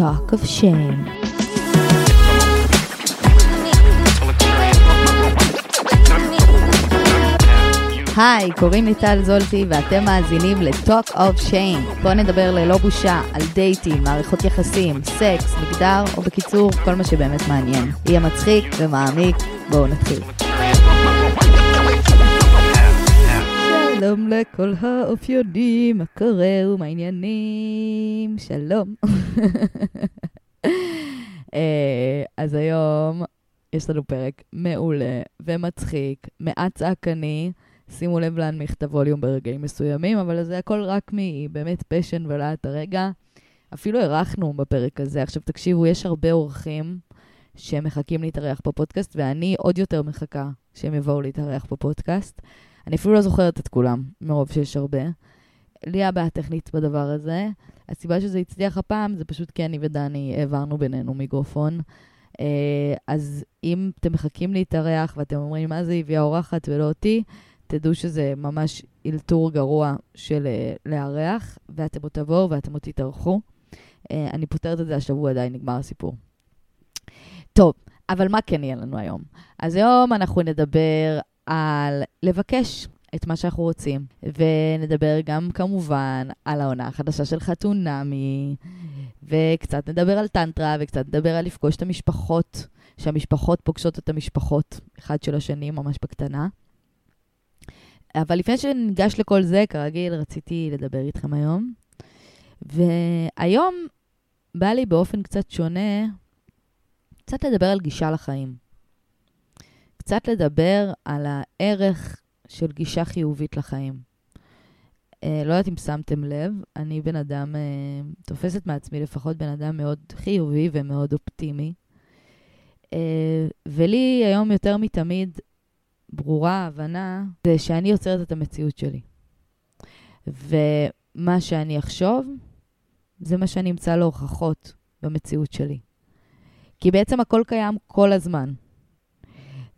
Talk of Shame. היי, קוראים לי טל זולטי ואתם מאזינים ל-Talk of Shame. בואו נדבר ללא בושה על דייטים, מערכות יחסים, סקס, מגדר, או בקיצור, כל מה שבאמת מעניין. יהיה מצחיק ומעמיק, בואו נתחיל. שלום לכל האופיונים, מה קורה ומה העניינים? שלום. אה, אז היום יש לנו פרק מעולה ומצחיק, מעט צעקני. שימו לב להנמיך את הווליום ברגעים מסוימים, אבל זה הכל רק מבאמת פשן ולהט הרגע. אפילו אירחנו בפרק הזה. עכשיו תקשיבו, יש הרבה אורחים שמחכים להתארח בפודקאסט, ואני עוד יותר מחכה שהם יבואו להתארח בפודקאסט. אני אפילו לא זוכרת את כולם, מרוב שיש הרבה. לי היה בעיה טכנית בדבר הזה. הסיבה שזה הצליח הפעם זה פשוט כי אני ודני העברנו בינינו מיקרופון. אה, אז אם אתם מחכים להתארח ואתם אומרים, מה זה הביאה אורחת ולא אותי, תדעו שזה ממש אלתור גרוע של אה, לארח, ואתם עוד תבואו ואתם עוד תתארחו. אה, אני פותרת את זה השבוע, די נגמר הסיפור. טוב, אבל מה כן יהיה לנו היום? אז היום אנחנו נדבר על לבקש את מה שאנחנו רוצים, ונדבר גם כמובן על העונה החדשה של חתונמי, וקצת נדבר על טנטרה, וקצת נדבר על לפגוש את המשפחות, שהמשפחות פוגשות את המשפחות, אחד של השני, ממש בקטנה. אבל לפני שניגש לכל זה, כרגיל, רציתי לדבר איתכם היום. והיום בא לי באופן קצת שונה, קצת לדבר על גישה לחיים. קצת לדבר על הערך של גישה חיובית לחיים. אה, לא יודעת אם שמתם לב, אני בן אדם, אה, תופסת מעצמי לפחות בן אדם מאוד חיובי ומאוד אופטימי. אה, ולי היום יותר מתמיד ברורה ההבנה, זה שאני יוצרת את המציאות שלי. ומה שאני אחשוב, זה מה שאני אמצא לו הוכחות במציאות שלי. כי בעצם הכל קיים כל הזמן.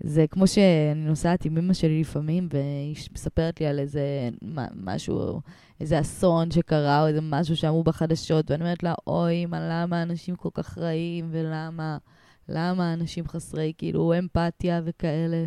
זה כמו שאני נוסעת עם אמא שלי לפעמים, והיא מספרת לי על איזה משהו, איזה אסון שקרה, או איזה משהו שאמרו בחדשות, ואני אומרת לה, אוי, אמא, למה אנשים כל כך רעים, ולמה, למה אנשים חסרי, כאילו, אמפתיה וכאלה.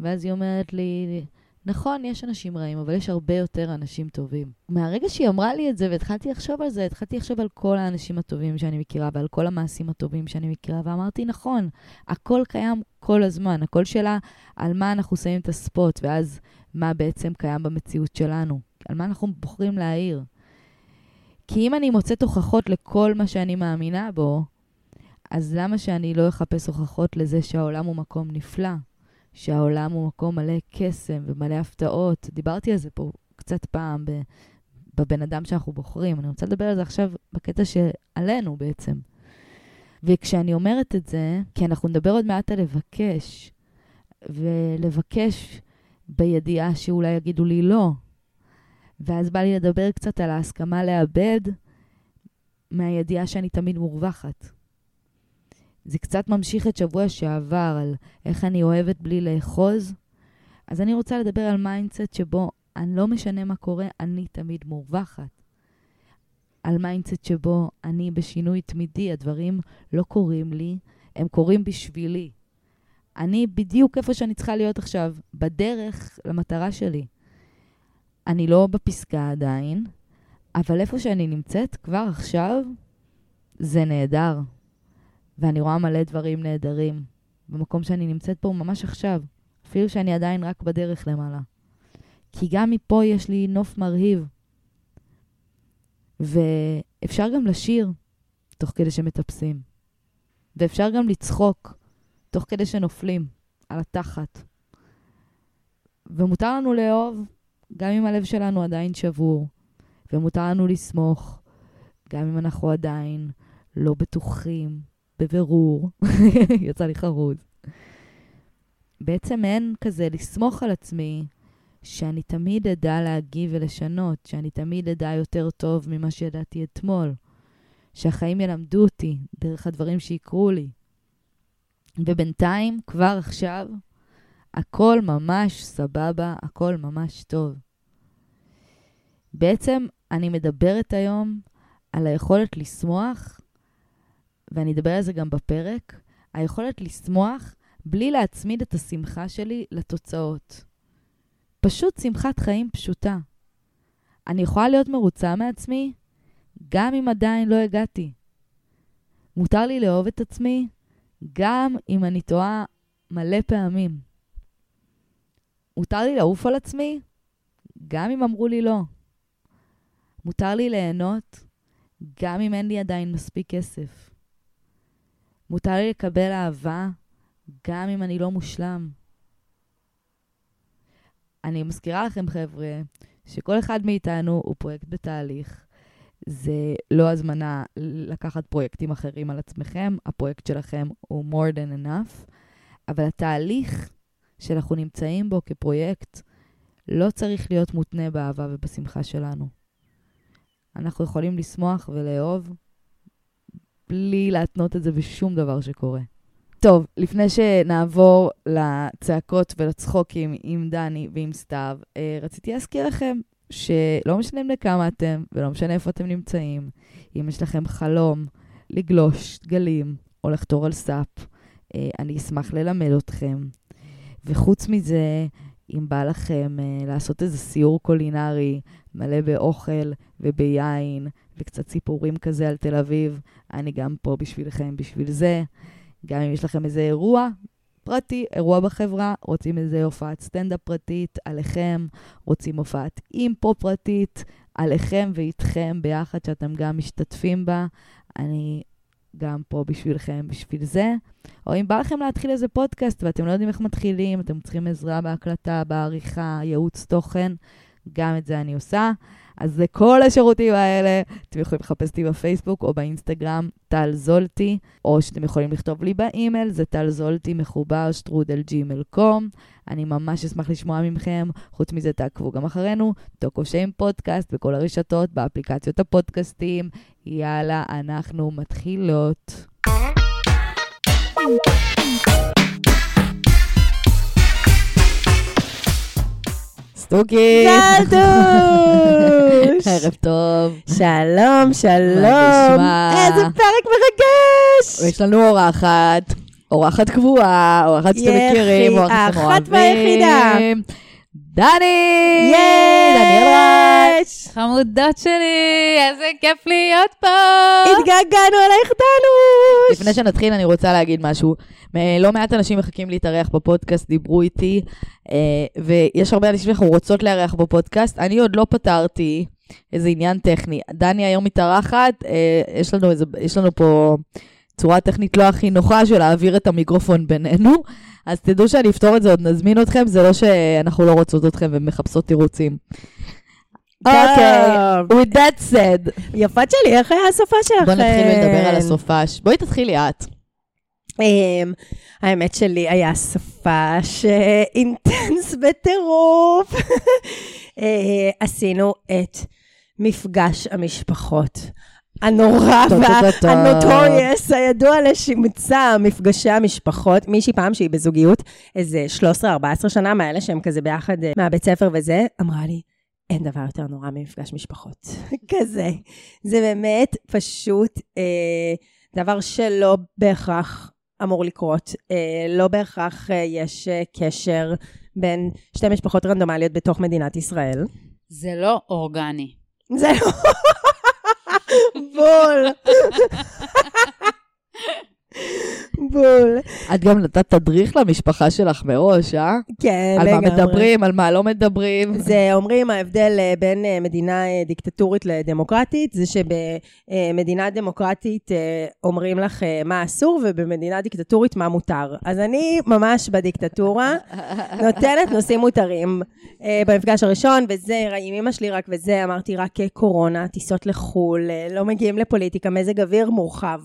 ואז היא אומרת לי, נכון, יש אנשים רעים, אבל יש הרבה יותר אנשים טובים. מהרגע שהיא אמרה לי את זה והתחלתי לחשוב על זה, התחלתי לחשוב על כל האנשים הטובים שאני מכירה ועל כל המעשים הטובים שאני מכירה, ואמרתי, נכון, הכל קיים כל הזמן, הכל שאלה על מה אנחנו שמים את הספוט, ואז מה בעצם קיים במציאות שלנו, על מה אנחנו בוחרים להעיר. כי אם אני מוצאת הוכחות לכל מה שאני מאמינה בו, אז למה שאני לא אחפש הוכחות לזה שהעולם הוא מקום נפלא? שהעולם הוא מקום מלא קסם ומלא הפתעות. דיברתי על זה פה קצת פעם בבן אדם שאנחנו בוחרים. אני רוצה לדבר על זה עכשיו בקטע שעלינו בעצם. וכשאני אומרת את זה, כי אנחנו נדבר עוד מעט על לבקש, ולבקש בידיעה שאולי יגידו לי לא. ואז בא לי לדבר קצת על ההסכמה לאבד מהידיעה שאני תמיד מורווחת. זה קצת ממשיך את שבוע שעבר על איך אני אוהבת בלי לאחוז. אז אני רוצה לדבר על mindset שבו אני לא משנה מה קורה, אני תמיד מורווחת. על mindset שבו אני בשינוי תמידי, הדברים לא קורים לי, הם קורים בשבילי. אני בדיוק איפה שאני צריכה להיות עכשיו, בדרך למטרה שלי. אני לא בפסקה עדיין, אבל איפה שאני נמצאת כבר עכשיו, זה נהדר. ואני רואה מלא דברים נהדרים במקום שאני נמצאת פה ממש עכשיו, אפילו שאני עדיין רק בדרך למעלה. כי גם מפה יש לי נוף מרהיב. ואפשר גם לשיר תוך כדי שמטפסים. ואפשר גם לצחוק תוך כדי שנופלים על התחת. ומותר לנו לאהוב גם אם הלב שלנו עדיין שבור. ומותר לנו לסמוך גם אם אנחנו עדיין לא בטוחים בבירור, יצא לי חרוז. בעצם אין כזה לסמוך על עצמי שאני תמיד אדע להגיב ולשנות, שאני תמיד אדע יותר טוב ממה שידעתי אתמול, שהחיים ילמדו אותי דרך הדברים שיקרו לי. ובינתיים, כבר עכשיו, הכל ממש סבבה, הכל ממש טוב. בעצם אני מדברת היום על היכולת לשמוח ואני אדבר על זה גם בפרק, היכולת לשמוח בלי להצמיד את השמחה שלי לתוצאות. פשוט שמחת חיים פשוטה. אני יכולה להיות מרוצה מעצמי, גם אם עדיין לא הגעתי. מותר לי לאהוב את עצמי, גם אם אני טועה מלא פעמים. מותר לי לעוף על עצמי, גם אם אמרו לי לא. מותר לי ליהנות, גם אם אין לי עדיין מספיק כסף. מותר לי לקבל אהבה, גם אם אני לא מושלם. אני מזכירה לכם, חבר'ה, שכל אחד מאיתנו הוא פרויקט בתהליך. זה לא הזמנה לקחת פרויקטים אחרים על עצמכם, הפרויקט שלכם הוא more than enough, אבל התהליך שאנחנו נמצאים בו כפרויקט לא צריך להיות מותנה באהבה ובשמחה שלנו. אנחנו יכולים לשמוח ולאהוב בלי להתנות את זה בשום דבר שקורה. טוב, לפני שנעבור לצעקות ולצחוקים עם דני ועם סתיו, אה, רציתי להזכיר לכם שלא משנה בני כמה אתם ולא משנה איפה אתם נמצאים, אם יש לכם חלום לגלוש גלים או לחתור על סאפ, אה, אני אשמח ללמד אתכם. וחוץ מזה, אם בא לכם uh, לעשות איזה סיור קולינרי מלא באוכל וביין וקצת סיפורים כזה על תל אביב, אני גם פה בשבילכם בשביל זה. גם אם יש לכם איזה אירוע פרטי, אירוע בחברה, רוצים איזה הופעת סטנדאפ פרטית עליכם, רוצים הופעת אימפו פרטית עליכם ואיתכם ביחד, שאתם גם משתתפים בה, אני גם פה בשבילכם, בשביל זה. או אם בא לכם להתחיל איזה פודקאסט ואתם לא יודעים איך מתחילים, אתם צריכים עזרה בהקלטה, בעריכה, ייעוץ תוכן, גם את זה אני עושה. אז לכל השירותים האלה, אתם יכולים לחפש אותי בפייסבוק או באינסטגרם, טל זולטי, או שאתם יכולים לכתוב לי באימייל, זה טל זולטי מחובר שטרודל ג'ימל קום. אני ממש אשמח לשמוע מכם. חוץ מזה, תעקבו גם אחרינו, טוקו שיים פודקאסט בכל הרשתות, באפליקציות הפודקאסטים. יאללה, אנחנו מתחילות. סטוקי! זלדוש! ערב טוב. שלום, שלום. איזה פרק מרגש! יש לנו אורחת, אורחת קבועה, אורחת שאתם מכירים, אורחת שאתם האחת אוהבים. והיחידה. דני! ייי! דניאל רייש! חמודות שלי, איזה כיף להיות פה. התגעגענו אלייך דנוש! לפני שנתחיל, אני רוצה להגיד משהו. לא מעט אנשים מחכים להתארח בפודקאסט, דיברו איתי, אה, ויש הרבה אנשים שאנחנו רוצות לארח בפודקאסט. אני עוד לא פתרתי איזה עניין טכני. דני היום מתארחת, אה, יש לנו, איזה, יש לנו פה צורה טכנית לא הכי נוחה של להעביר את המיקרופון בינינו, אז תדעו שאני אפתור את זה, עוד נזמין אתכם, זה לא שאנחנו לא רוצות אתכם ומחפשות תירוצים. אוקיי, with that said, יפת שלי, איך היה הסופה שלכם? בוא נתחיל לדבר על הסופש. בואי תתחילי את. אמ, האמת שלי היה סופה שאינטנס בטירוף. אה, עשינו את מפגש המשפחות. הנורא. והנוטוריוס, הידוע לשמצה, מפגשי המשפחות. מישהי פעם שהיא בזוגיות, איזה 13-14 שנה, מאלה שהם כזה ביחד אה, מהבית ספר וזה, אמרה לי, אין דבר יותר נורא ממפגש משפחות. כזה. זה באמת פשוט אה, דבר שלא בהכרח אמור לקרות. אה, לא בהכרח אה, יש אה, קשר בין שתי משפחות רנדומליות בתוך מדינת ישראל. זה לא אורגני. זה לא... בול. בול. את גם נתת תדריך למשפחה שלך מראש, אה? כן, על לגמרי. מה מדברים, על מה לא מדברים. זה אומרים ההבדל אה, בין אה, מדינה אה, דיקטטורית לדמוקרטית, זה שבמדינה דמוקרטית אומרים לך מה אסור, ובמדינה דיקטטורית מה מותר. אז אני ממש בדיקטטורה, נותנת נושאים מותרים. במפגש הראשון, וזה, עם אמא שלי רק וזה, אמרתי רק קורונה, טיסות לחו"ל, לא מגיעים לפוליטיקה, מזג אוויר מורחב.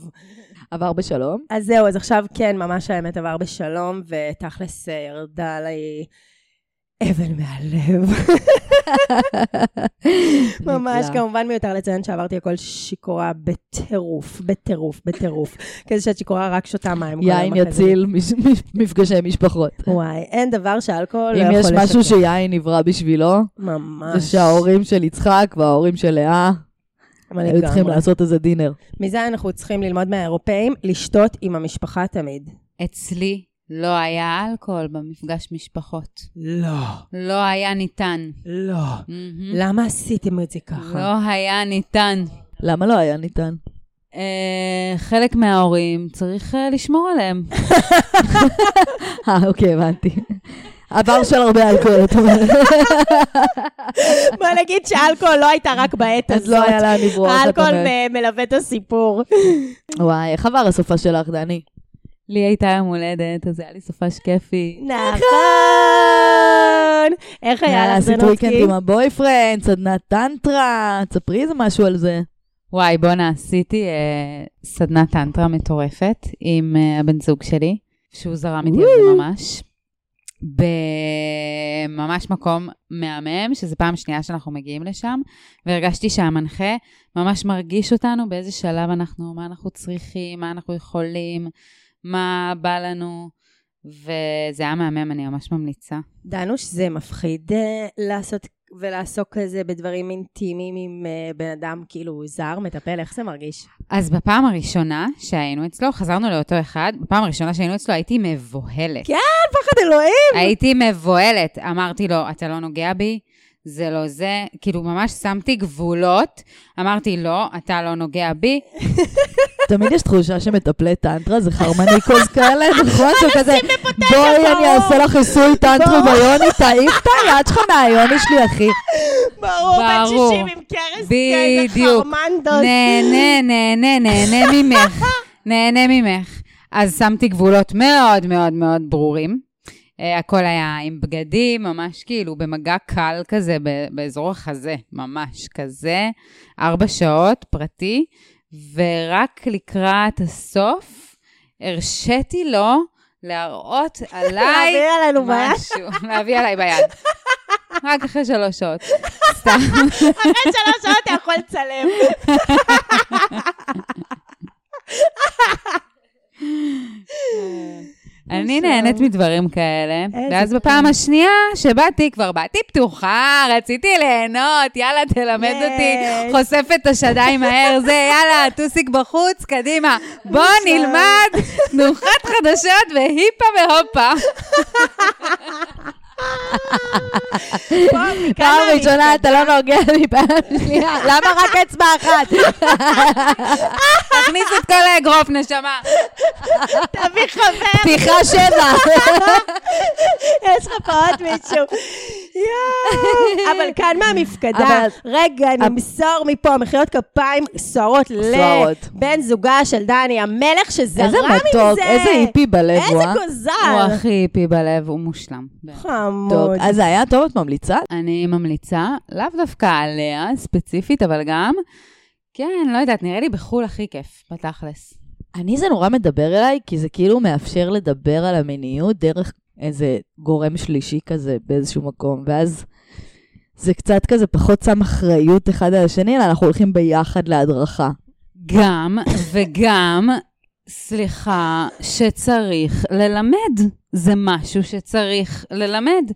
עבר בשלום. אז זהו, אז עכשיו כן, ממש האמת עבר בשלום, ותכלס אה, ירדה עליי אבן מהלב. ממש. כמובן מיותר לציין שעברתי הכל שיכורה בטירוף, בטירוף, בטירוף. כזה שאת שיכורה רק שותה מים. יין. יציל מפגשי משפחות. וואי, אין דבר שאלכוהול לא אם יכול יש לשקר. משהו שיין נברא בשבילו, ממש. זה שההורים של יצחק וההורים של לאה היו צריכים לעשות איזה דינר. מזה אנחנו צריכים ללמוד מהאירופאים, לשתות עם המשפחה תמיד. אצלי לא היה אלכוהול במפגש משפחות. לא. לא היה ניתן. לא. למה עשיתם את זה ככה? לא היה ניתן. למה לא היה ניתן? אה, חלק מההורים צריך אה, לשמור עליהם. אה, אוקיי, הבנתי. עבר של הרבה אלכוהול, את אומרת. בוא נגיד שאלכוהול לא הייתה רק בעת הזאת. אז לא היה לאן לברוח, את האלכוהול אומרת. מ- מלווה את הסיפור. וואי, איך עבר הסופה שלך, דני? לי הייתה יום הולדת, אז היה לי סופש כיפי. נכון. איך היה לך עשית וויקנד זנוצקי? עם הבויפרנד, סדנת טנטרה, תספרי איזה משהו על זה. וואי, בואנה, עשיתי אה, סדנת טנטרה מטורפת עם אה, הבן זוג שלי, שהוא זרם איתי על זה ממש. בממש מקום מהמם, שזו פעם שנייה שאנחנו מגיעים לשם, והרגשתי שהמנחה ממש מרגיש אותנו באיזה שלב אנחנו, מה אנחנו צריכים, מה אנחנו יכולים, מה בא לנו, וזה היה מהמם, אני ממש ממליצה. דנו שזה מפחיד אה, לעשות ולעסוק כזה בדברים אינטימיים עם אה, בן אדם כאילו זר, מטפל, איך זה מרגיש? אז בפעם הראשונה שהיינו אצלו, חזרנו לאותו אחד, בפעם הראשונה שהיינו אצלו הייתי מבוהלת. כן, פחד אלוהים! הייתי מבוהלת. אמרתי לו, אתה לא נוגע בי? זה לא זה. כאילו, ממש שמתי גבולות. אמרתי, לא, אתה לא נוגע בי. תמיד יש תחושה שמטפלי טנטרה זה חרמניקוז כאלה, נכון? שהוא כזה, בואי אני אעשה לך עיסוי טנטרי ביוני, תעיף את היד שלך מהיוני שלי, אחי. ברור, בן ברור. 60 עם קרס בדיוק. חרמנדוס. נהנה, נהנה, נהנה ממך. נהנה ממך. אז שמתי גבולות מאוד מאוד מאוד ברורים. Uh, הכל היה עם בגדים, ממש כאילו במגע קל כזה, באזור החזה, ממש כזה. ארבע שעות, פרטי, ורק לקראת הסוף הרשיתי לו להראות עליי. משהו, להביא עליי ביד. רק אחרי שלוש שעות. סתם. אחרי שלוש שעות אתה יכול לצלם. אני נהנית מדברים כאלה, ואז בפעם השנייה שבאתי, כבר באתי פתוחה, רציתי ליהנות, יאללה, תלמד אותי. חושפת את השדיים מהר, זה, יאללה, טוסיק בחוץ, קדימה. בוא נלמד תנוחת חדשות והיפה והופה. פעם ראשונה אתה לא נוגע לי פעם שנייה, למה רק אצבע אחת? תכניס את כל האגרוף, נשמה. תביא חבר, פתיחה שבע. יש לך פה עוד מישהו. יואו. אבל כאן מהמפקדה, רגע, נמסור מפה מחיאות כפיים סוערות. לבן זוגה של דני, המלך שזרם איזה עם זה. מתוק, איזה היפי בלב איזה אה? הוא. הכי היפי בלב, הוא מושלם. חמוד. טוב, אז זה היה טוב, את ממליצה? אני ממליצה, לאו דווקא עליה ספציפית, אבל גם, כן, לא יודעת, נראה לי בחו"ל הכי כיף, בתכלס. אני זה נורא מדבר אליי, כי זה כאילו מאפשר לדבר על המיניות דרך איזה גורם שלישי כזה באיזשהו מקום, ואז זה קצת כזה פחות שם אחריות אחד על השני, אלא אנחנו הולכים ביחד להדרכה. גם, וגם, סליחה, שצריך ללמד. זה משהו שצריך ללמד.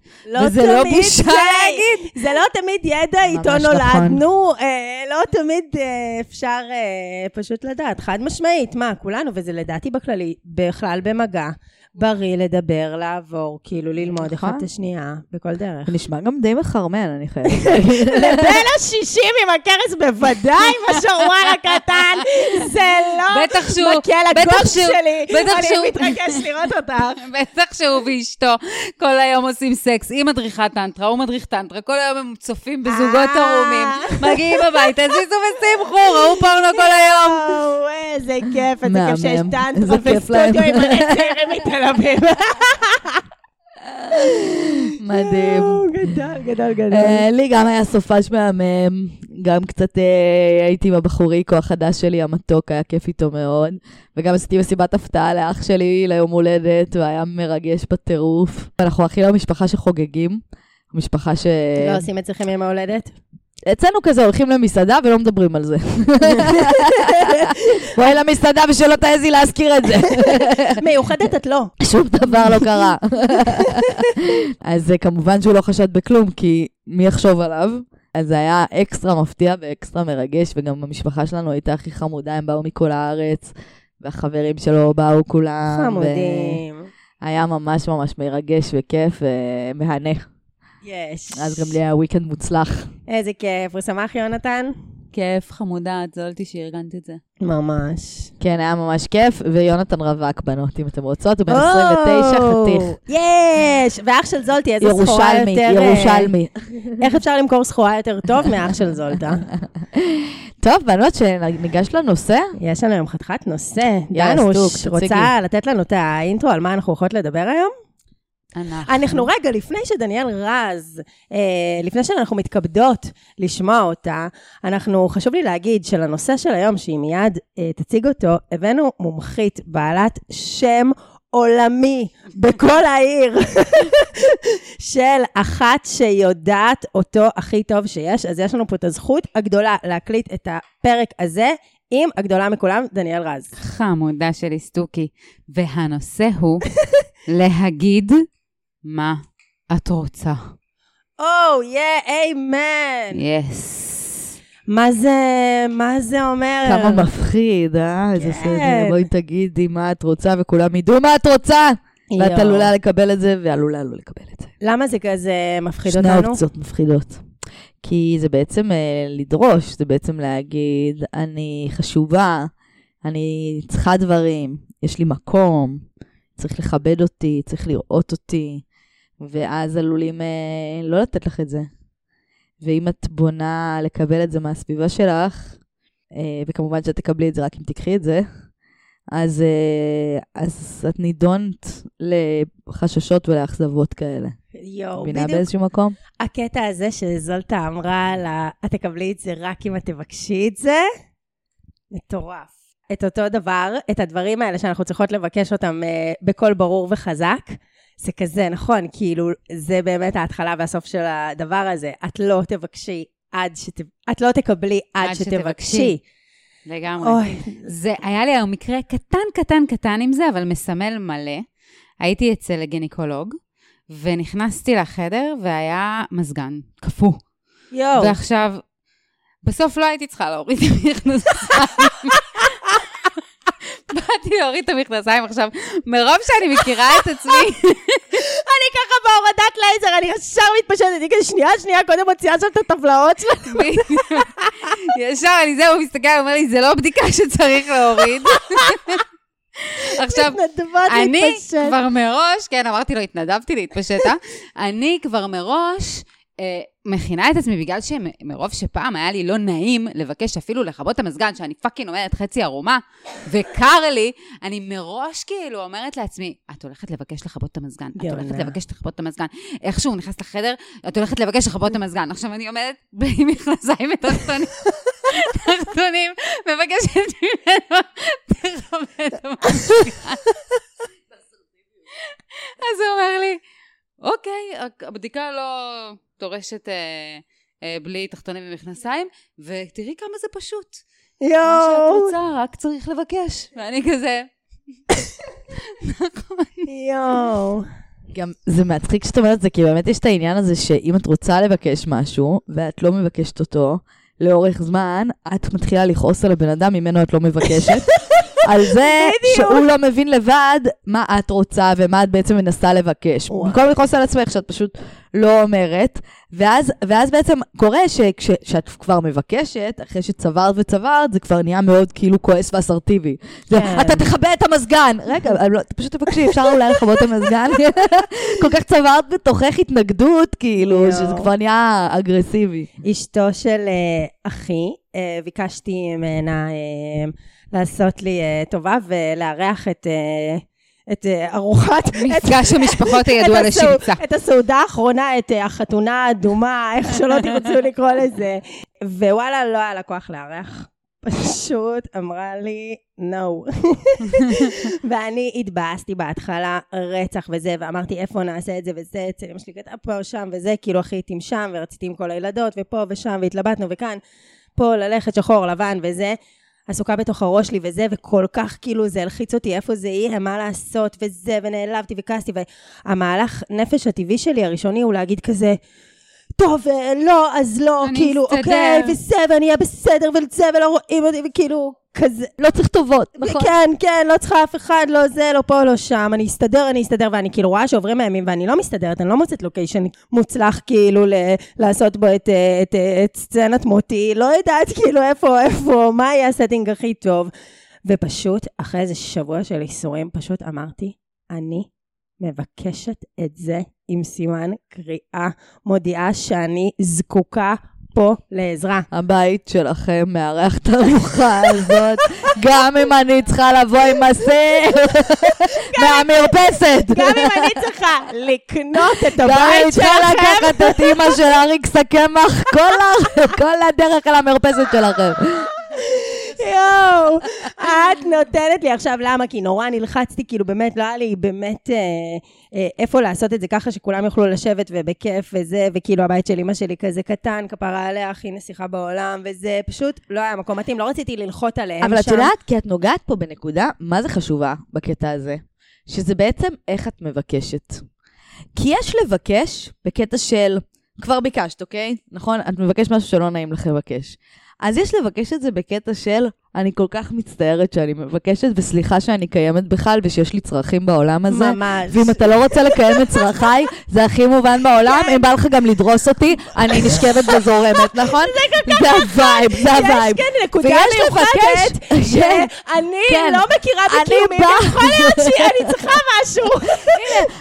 וזה לא תמיד בושה זה- להגיד. זה לא תמיד ידע, איתו ממש נולדנו, אה, לא תמיד אה, אפשר אה, פשוט לדעת. חד משמעית, מה, כולנו, וזה לדעתי בכללי, בכלל במגע, בריא לדבר, לעבור, כאילו ללמוד אחד נכון. את השנייה, בכל דרך. זה נשמע גם די מחרמן, אני חייבת. לבין השישים עם הכרס בוודאי, בשרוואל הקטן, זה לא בטח שהוא, מקל הגוף שלי. בטח שהוא. אני מתרגש לראות אותך. בטח שהוא ואשתו כל היום עושים סקס. היא מדריכת טנטרה, הוא מדריך טנטרה, כל היום הם צופים בזוגות אה. ערומים, מגיעים הביתה, זיזו ושמחו, ראו פורנו כל היום. איזה כיף, איזה כיף שיש. טנטרה. וסטודיו עם מלא אביב. מדהים. וואו, גדול, גדול, גדול. אה, לי גם היה סופש מהמם, גם קצת אה, הייתי עם הבחוריקו החדש שלי, המתוק, היה כיף איתו מאוד. וגם עשיתי מסיבת הפתעה לאח שלי ליום הולדת, והיה מרגש בטירוף. אנחנו הכי לא משפחה שחוגגים, משפחה ש... לא עושים אצלכם יום ההולדת? אצלנו כזה הולכים למסעדה ולא מדברים על זה. בואי למסעדה ושלא תעזי להזכיר את זה. מיוחדת את לא. שום דבר לא קרה. אז אה, כמובן שהוא לא חשד בכלום, כי מי יחשוב עליו? אז זה היה אקסטרה מפתיע ואקסטרה מרגש, וגם המשפחה שלנו הייתה הכי חמודה, הם באו מכל הארץ, והחברים שלו באו כולם. חמודים. היה ממש ממש מרגש וכיף ומהנה. יש. אז גם לי היה וויקנד מוצלח. איזה כיף. הוא שמח, יונתן? כיף, חמודה, את זולתי שארגנת את זה. ממש. כן, היה ממש כיף, ויונתן רווק בנות, אם אתם רוצות, הוא בן 29, חתיך. יש! ואח של זולטי, איזה סחורה יותר... ירושלמי, אה, ירושלמי. איך אפשר למכור סחורה יותר טוב מאח של זולטה? טוב, בנות, שניגש לנושא? יש לנו היום חתיכת נושא. יאללה, דנוש, סטוק. רוצה לתת לנו את האינטרו על מה אנחנו הולכות לדבר היום? אנחנו. אנחנו רגע, לפני שדניאל רז, אה, לפני שאנחנו מתכבדות לשמוע אותה, אנחנו, חשוב לי להגיד שלנושא של היום, שהיא מיד אה, תציג אותו, הבאנו מומחית בעלת שם עולמי בכל העיר, של אחת שיודעת אותו הכי טוב שיש. אז יש לנו פה את הזכות הגדולה להקליט את הפרק הזה עם הגדולה מכולם, דניאל רז. חמודה שלי סטוקי. והנושא הוא להגיד מה את רוצה. או, יא, איימן. יס. מה זה, מה זה אומר? כמה מפחיד, אה? איזה כן. סדר. בואי תגידי מה את רוצה, וכולם ידעו מה את רוצה. ואת יואו. עלולה לקבל את זה, ועלולה לא לקבל את זה. למה זה כזה מפחיד שני אותנו? אופציות מפחידות. כי זה בעצם אה, לדרוש, זה בעצם להגיד, אני חשובה, אני צריכה דברים, יש לי מקום, צריך לכבד אותי, צריך לראות אותי, ואז עלולים אה, לא לתת לך את זה. ואם את בונה לקבל את זה מהסביבה שלך, אה, וכמובן שאת תקבלי את זה רק אם תקחי את זה, אז, אה, אז את נידונת לחששות ולאכזבות כאלה. יואו, מבינה בדיוק באיזשהו מקום? הקטע הזה שזולטה אמרה לה, את תקבלי את זה רק אם את תבקשי את זה, מטורף. את אותו דבר, את הדברים האלה שאנחנו צריכות לבקש אותם אה, בקול ברור וחזק, זה כזה, נכון, כאילו, זה באמת ההתחלה והסוף של הדבר הזה. את לא תבקשי עד שת... את לא תקבלי עד, עד שתבקשי. שתבקשי. לגמרי. אוי, זה, היה לי היום מקרה קטן, קטן, קטן עם זה, אבל מסמל מלא. הייתי אצל גינקולוג, ונכנסתי לחדר, והיה מזגן, קפוא. יואו. ועכשיו, בסוף לא הייתי צריכה להוריד את המכנסיים. באתי להוריד את המכנסיים עכשיו, מרוב שאני מכירה את עצמי, אני ככה בהורדת לייזר, אני ישר מתפשטת, אני כזה שנייה, שנייה, קודם מוציאה שם את הטבלאות שלה. ישר אני זה, הוא מסתכל, אומר לי, זה לא בדיקה שצריך להוריד. עכשיו, אני. כבר מראש, כן, אמרתי לו, התנדבתי להתפשט, אה? אני כבר מראש מכינה את עצמי, בגלל שמרוב שפעם היה לי לא נעים לבקש אפילו לכבות את המזגן, שאני fucking עומדת חצי ערומה, וקר לי, אני מראש כאילו אומרת לעצמי, את הולכת לבקש לכבות את המזגן, את. הולכת לבקש לכבות את המזגן. איכשהו נכנס לחדר, את הולכת לבקש לכבות את המזגן. עכשיו אני עומדת עם מכנסיים ותחתונים, תחתונים, מבקשת ממנו, תכבד את המזגן. אז הוא אומר לי, אוקיי, הבדיקה לא דורשת אה, אה, בלי תחתונים ומכנסיים, ותראי כמה זה פשוט. מה שאת יואו, רוצה, רק צריך לבקש. ואני כזה, נכון. יואו. גם זה מצחיק שאת אומרת את זה, כי באמת יש את העניין הזה שאם את רוצה לבקש משהו, ואת לא מבקשת אותו, לאורך זמן, את מתחילה לכעוס על הבן אדם ממנו את לא מבקשת. על זה. שהוא לא מבין לבד מה את רוצה ומה את בעצם מנסה לבקש. במקום לכעוס על עצמך שאת פשוט לא אומרת, ואז, ואז בעצם קורה שכשאת כבר מבקשת, אחרי שצברת וצברת, זה כבר נהיה מאוד כאילו כועס ואסרטיבי. זה, כן. אתה תכבה את המזגן. רגע, לא- פשוט תבקשי, אפשר אולי לכבות את המזגן? כל כך צברת בתוכך התנגדות, כאילו, יואו. שזה כבר נהיה אגרסיבי. אשתו של אה, אחי, אה, ביקשתי ממנה אה, לעשות לי אה, טובה ולארח את... אה, את אה, ארוחת, מפגש המשפחות הידוע לשמצה. את הסעודה האחרונה, את החתונה האדומה, איך שלא תרצו לקרוא לזה. ווואלה, לא היה לה כוח לארח. פשוט אמרה לי, no. ואני התבאסתי בהתחלה רצח וזה, ואמרתי איפה נעשה את זה וזה, אצל אמא שלי כתב פה, שם וזה, כאילו הכי הייתי שם, ורציתי עם כל הילדות, ופה ושם, והתלבטנו, וכאן, פה ללכת שחור, לבן וזה. עסוקה בתוך הראש שלי וזה, וכל כך כאילו זה הלחיץ אותי איפה זה יהיה, מה לעשות וזה, ונעלבתי וכעסתי, והמהלך נפש הטבעי שלי הראשוני הוא להגיד כזה, טוב, אה, לא, אז לא, כאילו, אסתדר. אוקיי, וזה, ואני אהיה בסדר, וזה, ולא רואים אותי, וכאילו, כזה. לא צריך טובות, נכון? כן, כן, לא צריכה אף אחד, לא זה, לא פה, לא שם, אני אסתדר, אני אסתדר, ואני כאילו רואה שעוברים הימים ואני לא מסתדרת, אני לא מוצאת לוקיישן מוצלח כאילו ל- לעשות בו את, אה, את, אה, את סצנת מותי, לא יודעת כאילו איפה, איפה, מה יהיה הסטינג הכי טוב. ופשוט, אחרי איזה שבוע של איסורים, פשוט אמרתי, אני מבקשת את זה עם סימן קריאה, מודיעה שאני זקוקה פה לעזרה. הבית שלכם מארח את הארוחה הזאת, גם אם אני צריכה לבוא עם הסר מהמרפסת. גם אם אני צריכה לקנות את גם אני הבית צריכה שלכם, לקחת את אימא של אריקס הקמח כל הדרך על המרפסת שלכם. יואו, את נותנת לי עכשיו, למה? כי נורא נלחצתי, כאילו באמת, לא היה לי באמת אה, אה, איפה לעשות את זה ככה שכולם יוכלו לשבת ובכיף וזה, וכאילו הבית של אמא שלי כזה קטן, כפרה עליה, הכי נסיכה בעולם, וזה פשוט לא היה מקום מתאים, לא רציתי לנחות עליהם אבל את שם. יודעת, כי את נוגעת פה בנקודה, מה זה חשובה בקטע הזה? שזה בעצם איך את מבקשת. כי יש לבקש בקטע של, כבר ביקשת, אוקיי? נכון? את מבקשת משהו שלא נעים לך לבקש. אז יש לבקש את זה בקטע של, אני כל כך מצטערת שאני מבקשת, וסליחה שאני קיימת בכלל, ושיש לי צרכים בעולם הזה. ממש. ואם אתה לא רוצה לקיים את צרכיי, זה הכי מובן בעולם, אם בא לך גם לדרוס אותי, אני נשכבת וזורמת, נכון? זה ה vibe, זה ה vibe. יש כן נקודה מיוחדת, שאני כן. לא מכירה אני בקיומי, באה- ויכול להיות שאני צריכה משהו.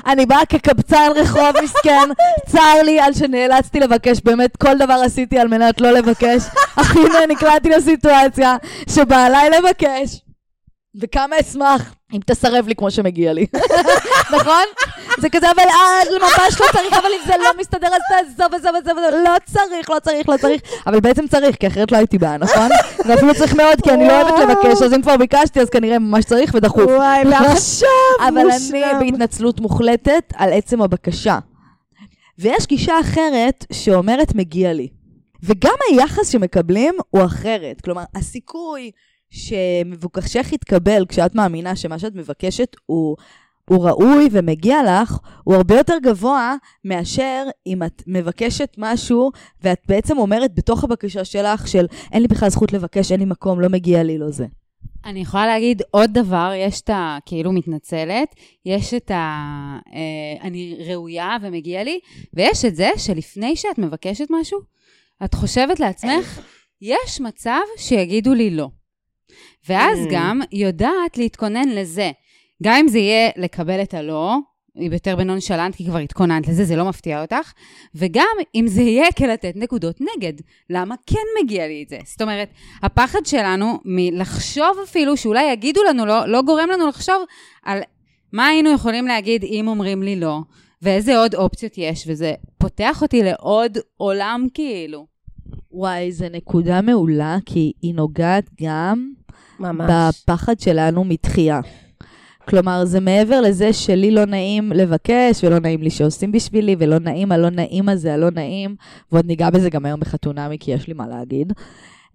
אני באה כקבצן רחוב מסכן, צר לי על שנאלצתי לבקש, באמת כל דבר עשיתי על מנת לא לבקש. אך הנה נקלעתי לסיטואציה שבא עליי לבקש, וכמה אשמח אם תסרב לי כמו שמגיע לי. נכון? זה כזה, אבל אה, ממש לא צריך, אבל אם זה לא מסתדר אז תעזוב, עזוב, עזוב, עזוב, לא צריך, לא צריך, לא צריך. אבל בעצם צריך, כי אחרת לא הייתי באה, נכון? ואפילו צריך מאוד, כי אני לא אוהבת לבקש, אז אם כבר ביקשתי, אז כנראה ממש צריך ודחוף. וואי, ועכשיו אבל אני מושלם. בהתנצלות מוחלטת על עצם הבקשה. ויש גישה אחרת שאומרת מגיע לי. וגם היחס שמקבלים הוא אחרת. כלומר, הסיכוי שמבוקשך יתקבל כשאת מאמינה שמה שאת מבקשת הוא, הוא ראוי ומגיע לך, הוא הרבה יותר גבוה מאשר אם את מבקשת משהו ואת בעצם אומרת בתוך הבקשה שלך של אין לי בכלל זכות לבקש, אין לי מקום, לא מגיע לי, לא זה. אני יכולה להגיד עוד דבר, יש את ה... כאילו מתנצלת, יש את ה... אה, אני ראויה ומגיע לי, ויש את זה שלפני שאת מבקשת משהו, את חושבת לעצמך, יש מצב שיגידו לי לא. ואז Mm. גם יודעת להתכונן לזה. גם אם זה יהיה לקבל את הלא, היא יותר בנונשלנט, כי כבר התכוננת לזה, זה לא מפתיע אותך, וגם אם זה יהיה כלתת נקודות נגד, למה כן מגיע לי את זה? זאת אומרת, הפחד שלנו מלחשוב אפילו, שאולי יגידו לנו לא, לא גורם לנו לחשוב על מה היינו יכולים להגיד אם אומרים לי לא, ואיזה עוד אופציות יש, וזה פותח אותי לעוד עולם כאילו. וואי, זו נקודה מעולה, כי היא נוגעת גם ממש. בפחד שלנו מתחייה. כלומר, זה מעבר לזה שלי לא נעים לבקש, ולא נעים לי שעושים בשבילי, ולא נעים הלא נעים הזה, הלא נעים, ועוד ניגע בזה גם היום בחתונמי, כי יש לי מה להגיד.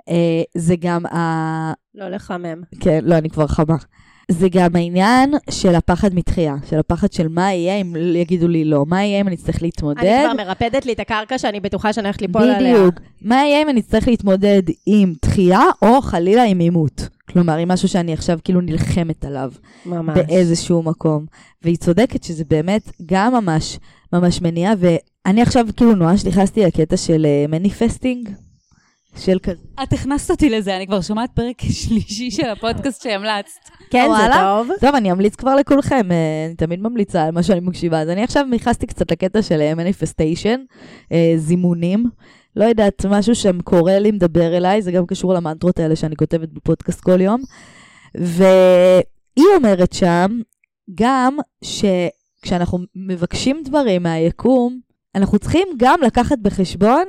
אה, זה גם ה... לא לחמם. כן, לא, אני כבר חמה. זה גם העניין של הפחד מתחייה, של הפחד של מה יהיה אם יגידו לי לא, מה יהיה אם אני אצטרך להתמודד. אני כבר מרפדת לי את הקרקע שאני בטוחה שאני הולכת ליפול עליה. בדיוק. מה יהיה אם אני אצטרך להתמודד עם דחייה, או חלילה עם עימות? כלומר, עם משהו שאני עכשיו כאילו נלחמת עליו ממש. באיזשהו מקום. והיא צודקת שזה באמת גם ממש ממש מניע, ואני עכשיו כאילו ממש נכנסתי לקטע של מניפסטינג, של כזה. את הכנסת אותי לזה, אני כבר שומעת פרק שלישי של הפודקאסט שהמלצת. כן, זה? טוב. טוב, אני אמליץ כבר לכולכם, אה, אני תמיד ממליצה על מה שאני מקשיבה. אז אני עכשיו נכנסתי קצת לקטע של מניפסטיישן, זימונים. לא יודעת, משהו שם קורא לי, מדבר אליי, זה גם קשור למנטרות האלה שאני כותבת בפודקאסט כל יום. והיא אומרת שם גם שכשאנחנו מבקשים דברים מהיקום, אנחנו צריכים גם לקחת בחשבון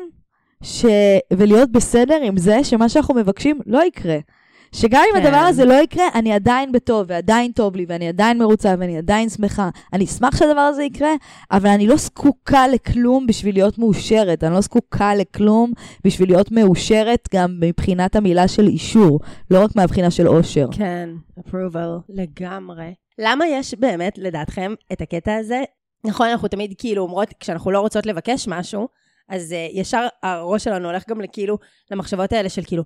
ש... ולהיות בסדר עם זה שמה שאנחנו מבקשים לא יקרה. שגם אם כן. הדבר הזה לא יקרה, אני עדיין בטוב, ועדיין טוב לי, ואני עדיין מרוצה, ואני עדיין שמחה. אני אשמח שהדבר הזה יקרה, אבל אני לא זקוקה לכלום בשביל להיות מאושרת. אני לא זקוקה לכלום בשביל להיות מאושרת גם מבחינת המילה של אישור, לא רק מהבחינה של אושר. כן, approval, לגמרי. למה יש באמת, לדעתכם, את הקטע הזה? נכון, אנחנו תמיד כאילו אומרות, כשאנחנו לא רוצות לבקש משהו, אז uh, ישר הראש שלנו הולך גם לכאילו, למחשבות האלה של כאילו,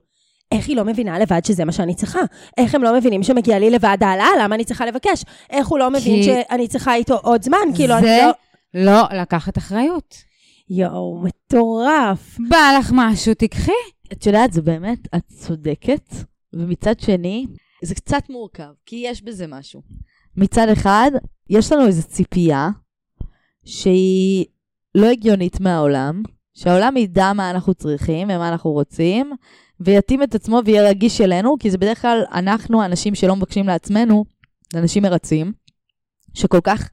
איך היא לא מבינה לבד שזה מה שאני צריכה? איך הם לא מבינים שמגיע לי לבד העלאה? למה אני צריכה לבקש? איך הוא לא מבין כי- שאני צריכה איתו עוד זמן? כאילו, אני זה לא... לא לקחת אחריות. יואו, מטורף. בא לך משהו, תיקחי. את יודעת, זה באמת, את צודקת, ומצד שני, זה קצת מורכב, כי יש בזה משהו. מצד אחד, יש לנו איזו ציפייה שהיא לא הגיונית מהעולם, שהעולם ידע מה אנחנו צריכים ומה אנחנו רוצים, ויתאים את עצמו ויהיה רגיש אלינו, כי זה בדרך כלל אנחנו, האנשים שלא מבקשים לעצמנו, אנשים מרצים, שכל כך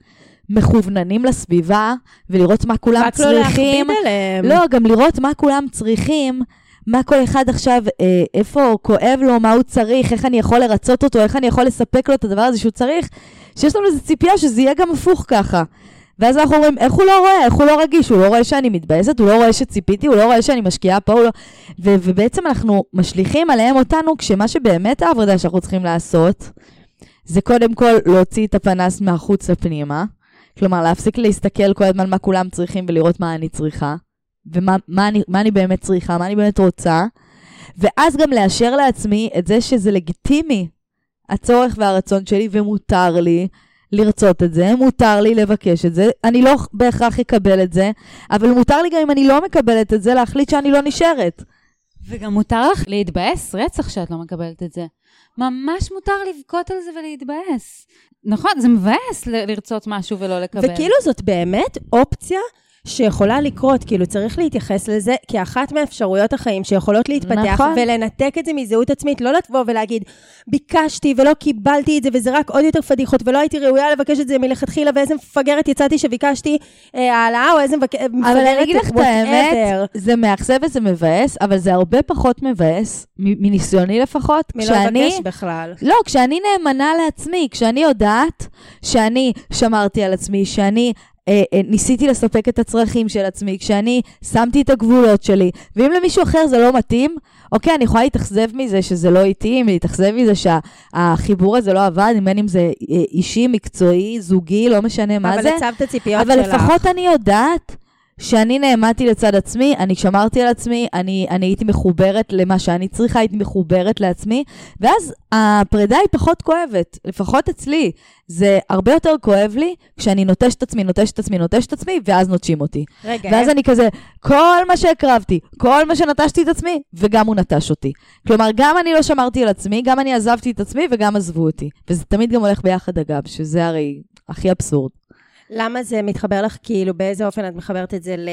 מכווננים לסביבה, ולראות מה כולם רק לא צריכים. להכביד עליהם. לא, גם לראות מה כולם צריכים, מה כל אחד עכשיו, אה, איפה כואב לו, מה הוא צריך, איך אני יכול לרצות אותו, איך אני יכול לספק לו את הדבר הזה שהוא צריך, שיש לנו איזו ציפייה שזה יהיה גם הפוך ככה. ואז אנחנו אומרים, איך הוא לא רואה, איך הוא לא רגיש, הוא לא רואה שאני מתבאסת, הוא לא רואה שציפיתי, הוא לא רואה שאני משקיעה פה, הוא לא... ו- ובעצם אנחנו משליכים עליהם אותנו, כשמה שבאמת העבודה שאנחנו צריכים לעשות, זה קודם כל להוציא את הפנס מהחוץ לפנימה. כלומר, להפסיק להסתכל כל הזמן מה כולם צריכים ולראות מה אני צריכה. ומה מה אני, מה אני באמת צריכה, מה אני באמת רוצה, ואז גם לאשר לעצמי את זה שזה לגיטימי, הצורך והרצון שלי, ומותר לי לרצות את זה, מותר לי לבקש את זה, אני לא בהכרח אקבל את זה, אבל מותר לי גם אם אני לא מקבלת את זה, להחליט שאני לא נשארת. וגם מותר לך להתבאס רצח שאת לא מקבלת את זה. ממש מותר לבכות על זה ולהתבאס. נכון, זה מבאס ל- לרצות משהו ולא לקבל. וכאילו זאת באמת אופציה שיכולה לקרות, כאילו צריך להתייחס לזה כאחת מאפשרויות החיים שיכולות להתפתח, נכון. ולנתק את זה מזהות עצמית, לא לבוא ולהגיד, ביקשתי ולא קיבלתי את זה, וזה רק עוד יותר פדיחות, ולא הייתי ראויה לבקש את זה מלכתחילה, ואיזה מפגרת יצאתי שביקשתי אה, העלאה, או איזה מבק- מפגרת, אבל אני אגיד לך את. האמת, זה מאכזב וזה מבאס, אבל זה הרבה פחות מבאס, מניסיוני לפחות, מלא כשאני... לבקש בכלל. לא, כשאני נאמנה לעצמי, כשאני יודעת שאני שמרתי על עצמי, שאני אה, אה, ניסיתי לספק את הצרכים של עצמי, כשאני שמתי את הגבולות שלי, ואם למישהו אחר זה לא מתאים, אוקיי, אני יכולה להתאכזב מזה שזה לא התאים, להתאכזב מזה שהחיבור הזה לא עבד, בין אם זה אה, אישי, מקצועי, זוגי, לא משנה מה אבל זה. הצבת ציפיות אבל שלך. לפחות אני יודעת שאני נעמדתי לצד עצמי, אני שמרתי על עצמי, אני, אני הייתי מחוברת למה שאני צריכה, הייתי מחוברת לעצמי, ואז הפרידה היא פחות כואבת, לפחות אצלי. זה הרבה יותר כואב לי כשאני נוטשת את עצמי, נוטשת את עצמי, נוטשת את עצמי, ואז נוטשים אותי. רגע, ואז אני כזה, כל מה שהקרבתי, כל מה שנטשתי את עצמי, וגם הוא נטש אותי. כלומר, גם אני לא שמרתי על עצמי, גם אני עזבתי את עצמי וגם עזבו אותי. וזה תמיד גם הולך ביחד, אגב, שזה הרי הכי אבסורד. למה זה מתחבר לך, כאילו, באיזה אופן את מחברת את זה ל-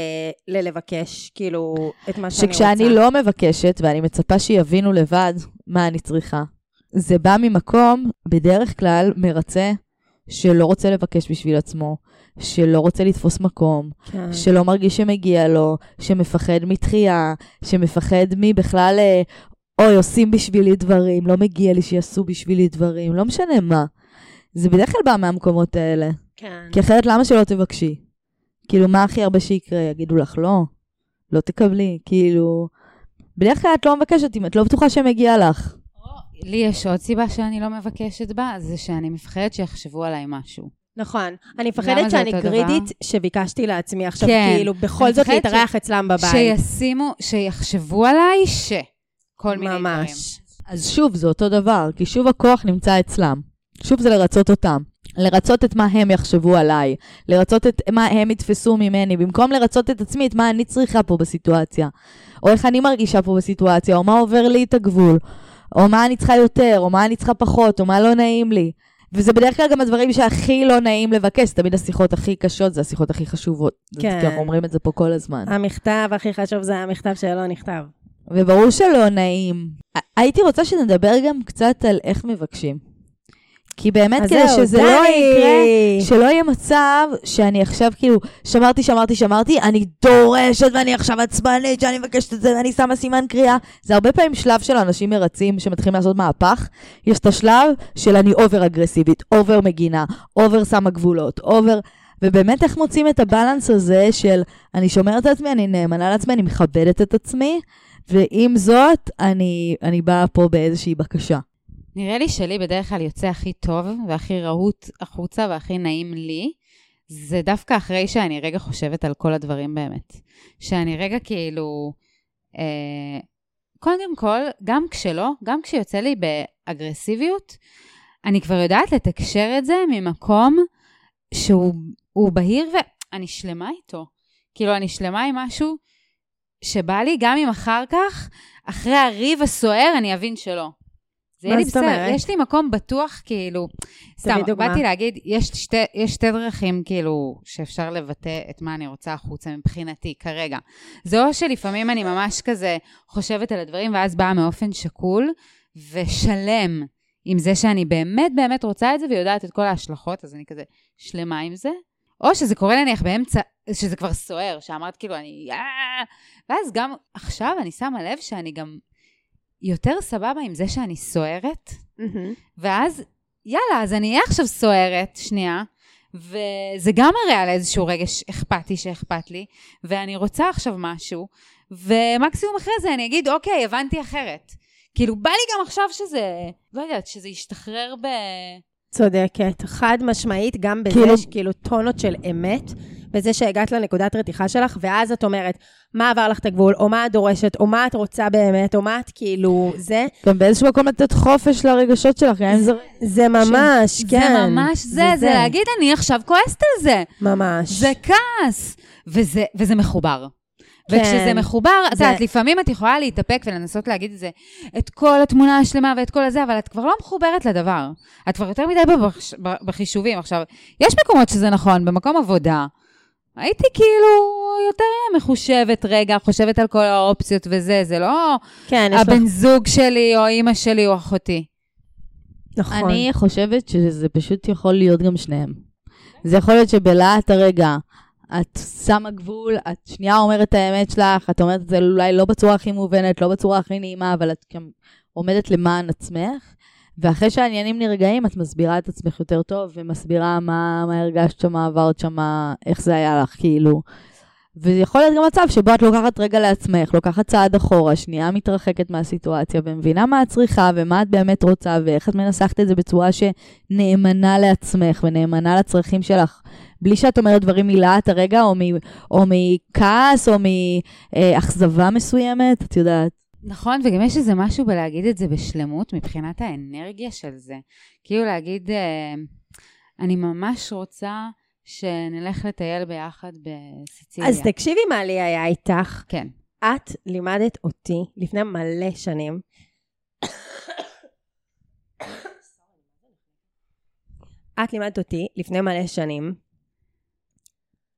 ללבקש, כאילו, את מה שאני רוצה? שכשאני לא מבקשת, ואני מצפה שיבינו לבד מה אני צריכה, זה בא ממקום, בדרך כלל, מרצה, שלא רוצה לבקש בשביל עצמו, שלא רוצה לתפוס מקום, כן. שלא מרגיש שמגיע לו, שמפחד מתחייה, שמפחד מבכלל, אה, אוי, עושים בשבילי דברים, לא מגיע לי שיעשו בשבילי דברים, לא משנה מה. זה בדרך כלל בא מהמקומות האלה. כן. כי אחרת למה שלא תבקשי? כאילו, מה הכי הרבה שיקרה? יגידו לך לא, לא תקבלי, כאילו... בדרך כלל את לא מבקשת אם את לא בטוחה שמגיע לך. לי יש עוד סיבה שאני לא מבקשת בה, זה שאני מפחדת שיחשבו עליי משהו. נכון. אני מפחדת שאני גרידית דבר? שביקשתי לעצמי עכשיו, כן. כאילו, בכל זאת להתארח אצלם בבית. שישימו, שיחשבו עליי ש... כל מיני דברים. ממש. אז שוב, זה אותו דבר, כי שוב הכוח נמצא אצלם. שוב זה לרצות אותם. לרצות את מה הם יחשבו עליי, לרצות את מה הם יתפסו ממני, במקום לרצות את עצמי, את מה אני צריכה פה בסיטואציה, או איך אני מרגישה פה בסיטואציה, או מה עובר לי את הגבול, או מה אני צריכה יותר, או מה אני צריכה פחות, או מה לא נעים לי. וזה בדרך כלל גם הדברים שהכי לא נעים לבקש, תמיד השיחות הכי קשות זה השיחות הכי חשובות. כן. כי אנחנו אומרים את זה פה כל הזמן. המכתב הכי חשוב זה המכתב שלא נכתב. וברור שלא נעים. הייתי רוצה שנדבר גם קצת על איך מבקשים. כי באמת כדי זהו, שזה לא. יקרה, שלא יהיה מצב שאני עכשיו כאילו, שמרתי, שמרתי, שמרתי, אני דורשת ואני עכשיו עצבנית שאני מבקשת את זה ואני שמה סימן קריאה. זה הרבה פעמים שלב של אנשים מרצים שמתחילים לעשות מהפך. יש את השלב של אני over אגרסיבית, over מגינה, over שמה גבולות, over... ובאמת איך מוצאים את ה balance הזה של אני שומרת על עצמי, אני נאמנה לעצמי, אני מכבדת את עצמי, ועם זאת, אני, אני באה פה באיזושהי בקשה. נראה לי שלי בדרך כלל יוצא הכי טוב והכי רהוט החוצה והכי נעים לי, זה דווקא אחרי שאני רגע חושבת על כל הדברים באמת. שאני רגע כאילו, אה, קודם כל, גם כשלא, גם כשיוצא לי באגרסיביות, אני כבר יודעת לתקשר את זה ממקום שהוא בהיר ואני שלמה איתו. כאילו, אני שלמה עם משהו שבא לי, גם אם אחר כך, אחרי הריב הסוער, אני אבין שלא. זה יהיה לי בסדר, יש לי מקום בטוח, כאילו, סתם, באתי להגיד, יש שתי, יש שתי דרכים, כאילו, שאפשר לבטא את מה אני רוצה החוצה מבחינתי, כרגע. זה או שלפעמים אני ממש כזה חושבת על הדברים, ואז באה מאופן שקול ושלם עם זה שאני באמת באמת רוצה את זה ויודעת את כל ההשלכות, אז אני כזה שלמה עם זה. או שזה קורה נניח באמצע, שזה כבר סוער, שאמרת כאילו אני... ואז גם עכשיו אני שמה לב שאני גם יותר סבבה עם זה שאני סוערת, mm-hmm. ואז יאללה, אז אני אהיה עכשיו סוערת, שנייה, וזה גם מראה על איזשהו רגש אכפתי שאכפת לי, ואני רוצה עכשיו משהו, ומקסימום אחרי זה אני אגיד, אוקיי, הבנתי אחרת. כאילו, בא לי גם עכשיו שזה, לא יודעת, שזה ישתחרר ב... צודקת. חד משמעית, גם בזה כאילו... יש כאילו טונות של אמת, בזה שהגעת לנקודת רתיחה שלך, ואז את אומרת, מה עבר לך את הגבול, או מה את דורשת, או מה את רוצה באמת, או מה את כאילו, זה. גם באיזשהו מקום לתת חופש לרגשות שלך, גם אם זה... זה ממש, ש... כן. זה ממש זה, זה, זה להגיד, אני עכשיו כועסת על זה. ממש. זה כעס, וזה, וזה מחובר. כן. וכשזה מחובר, את זה... יודעת, לפעמים את יכולה להתאפק ולנסות להגיד את זה, את כל התמונה השלמה ואת כל הזה, אבל את כבר לא מחוברת לדבר. את כבר יותר מדי. בחישובים. עכשיו, יש מקומות שזה נכון, במקום עבודה, הייתי כאילו יותר מחושבת רגע, חושבת על כל האופציות וזה, זה לא כן, הבן לך... זוג שלי או אימא שלי או אחותי. נכון. אני חושבת שזה פשוט יכול להיות גם שניהם. זה יכול להיות שבלהט הרגע את שמה גבול, את שנייה אומרת את האמת שלך, את אומרת את זה אולי לא בצורה הכי מובנת, לא בצורה הכי נעימה, אבל את גם עומדת למען עצמך. ואחרי שהעניינים נרגעים, את מסבירה את עצמך יותר טוב, ומסבירה מה, מה הרגשת שם, מה עברת שם, איך זה היה לך, כאילו. ויכול להיות גם מצב שבו את לוקחת רגע לעצמך, לוקחת צעד אחורה, שנייה מתרחקת מהסיטואציה, ומבינה מה את צריכה, ומה את באמת רוצה, ואיך את מנסחת את זה בצורה שנאמנה לעצמך, ונאמנה לצרכים שלך. בלי שאת אומרת דברים מלהט הרגע, או, מ, או מכעס, או מאכזבה מסוימת, את יודעת. נכון, וגם יש איזה משהו בלהגיד את זה בשלמות מבחינת האנרגיה של זה. כאילו להגיד, אה, אני ממש רוצה שנלך לטייל ביחד בסיציליה. אז תקשיבי מה לי היה איתך. כן. את לימדת אותי לפני מלא שנים. את לימדת אותי לפני מלא שנים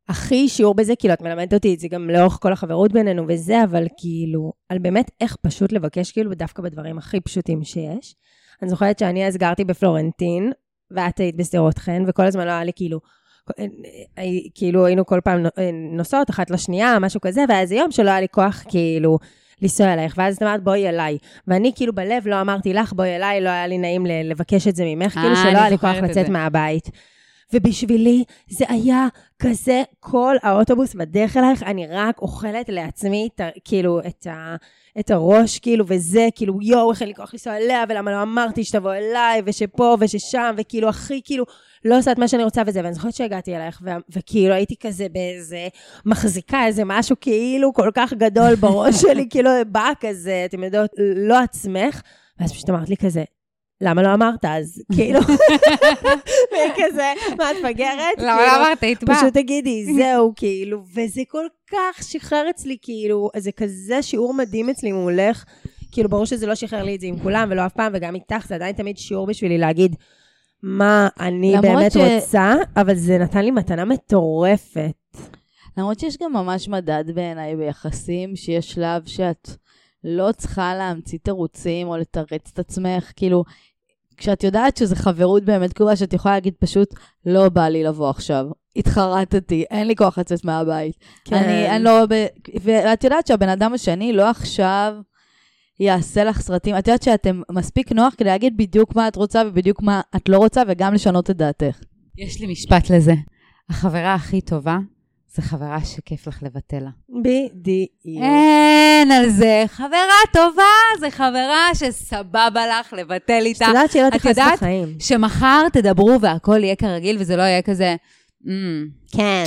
הכי שיעור בזה, כאילו, את מלמדת אותי את זה גם לאורך כל החברות בינינו וזה, אבל כאילו, על באמת איך פשוט לבקש, כאילו, דווקא בדברים הכי פשוטים שיש. אני זוכרת שאני אז גרתי בפלורנטין, ואת היית בשדרות חן, וכל הזמן לא היה לי כאילו, כאילו היינו כל פעם נוסעות אחת לשנייה, משהו כזה, והיה איזה יום שלא היה לי כוח, כאילו, לנסוע אלייך, ואז את אמרת, בואי אליי. ואני כאילו בלב לא אמרתי לך, בואי אליי, לא היה לי נעים לבקש את זה ממך, כאילו אה, שלא היה לי כוח לצאת מהבית. ובשבילי זה היה כזה, כל האוטובוס בדרך אלייך, אני רק אוכלת לעצמי, את, כאילו, את, ה, את הראש, כאילו, וזה, כאילו, יואו, איך אין לי כוח לנסוע אליה, ולמה לא אמרתי שתבוא אליי, ושפה וששם, וכאילו, הכי, כאילו, לא עושה את מה שאני רוצה וזה, ואני זוכרת שהגעתי אלייך, ו- וכאילו הייתי כזה באיזה, מחזיקה איזה משהו כאילו כל כך גדול בראש שלי, כאילו בא כזה, אתם יודעות, לא עצמך, ואז פשוט אמרת לי כזה, למה לא אמרת אז? כאילו, וכזה, מה את מפגרת? למה לא אמרת? היית באה. פשוט תגידי, זהו, כאילו, וזה כל כך שחרר אצלי, כאילו, זה כזה שיעור מדהים אצלי מולך. כאילו, ברור שזה לא שחרר לי את זה עם כולם, ולא אף פעם, וגם איתך, זה עדיין תמיד שיעור בשבילי להגיד מה אני באמת ש... רוצה, אבל זה נתן לי מתנה מטורפת. למרות שיש גם ממש מדד בעיניי ביחסים, שיש שלב שאת לא צריכה להמציא תירוצים או לתרץ את עצמך, כאילו, כשאת יודעת שזו חברות באמת קרובה, שאת יכולה להגיד פשוט, לא בא לי לבוא עכשיו. התחרטתי, אין לי כוח לצאת מהבית. כן. אני, אני לא... ב... ואת יודעת שהבן אדם השני לא עכשיו יעשה לך סרטים. את יודעת שאתם מספיק נוח כדי להגיד בדיוק מה את רוצה ובדיוק מה את לא רוצה, וגם לשנות את דעתך. יש לי משפט לזה. החברה הכי טובה זה חברה שכיף לך לבטל לה. בדיוק. אין על זה. חברה טובה זה חברה שסבבה לך לבטל איתה. את יודעת שהיא לא תכנס בחיים. את יודעת שמחר תדברו והכל יהיה כרגיל וזה לא יהיה כזה. כן,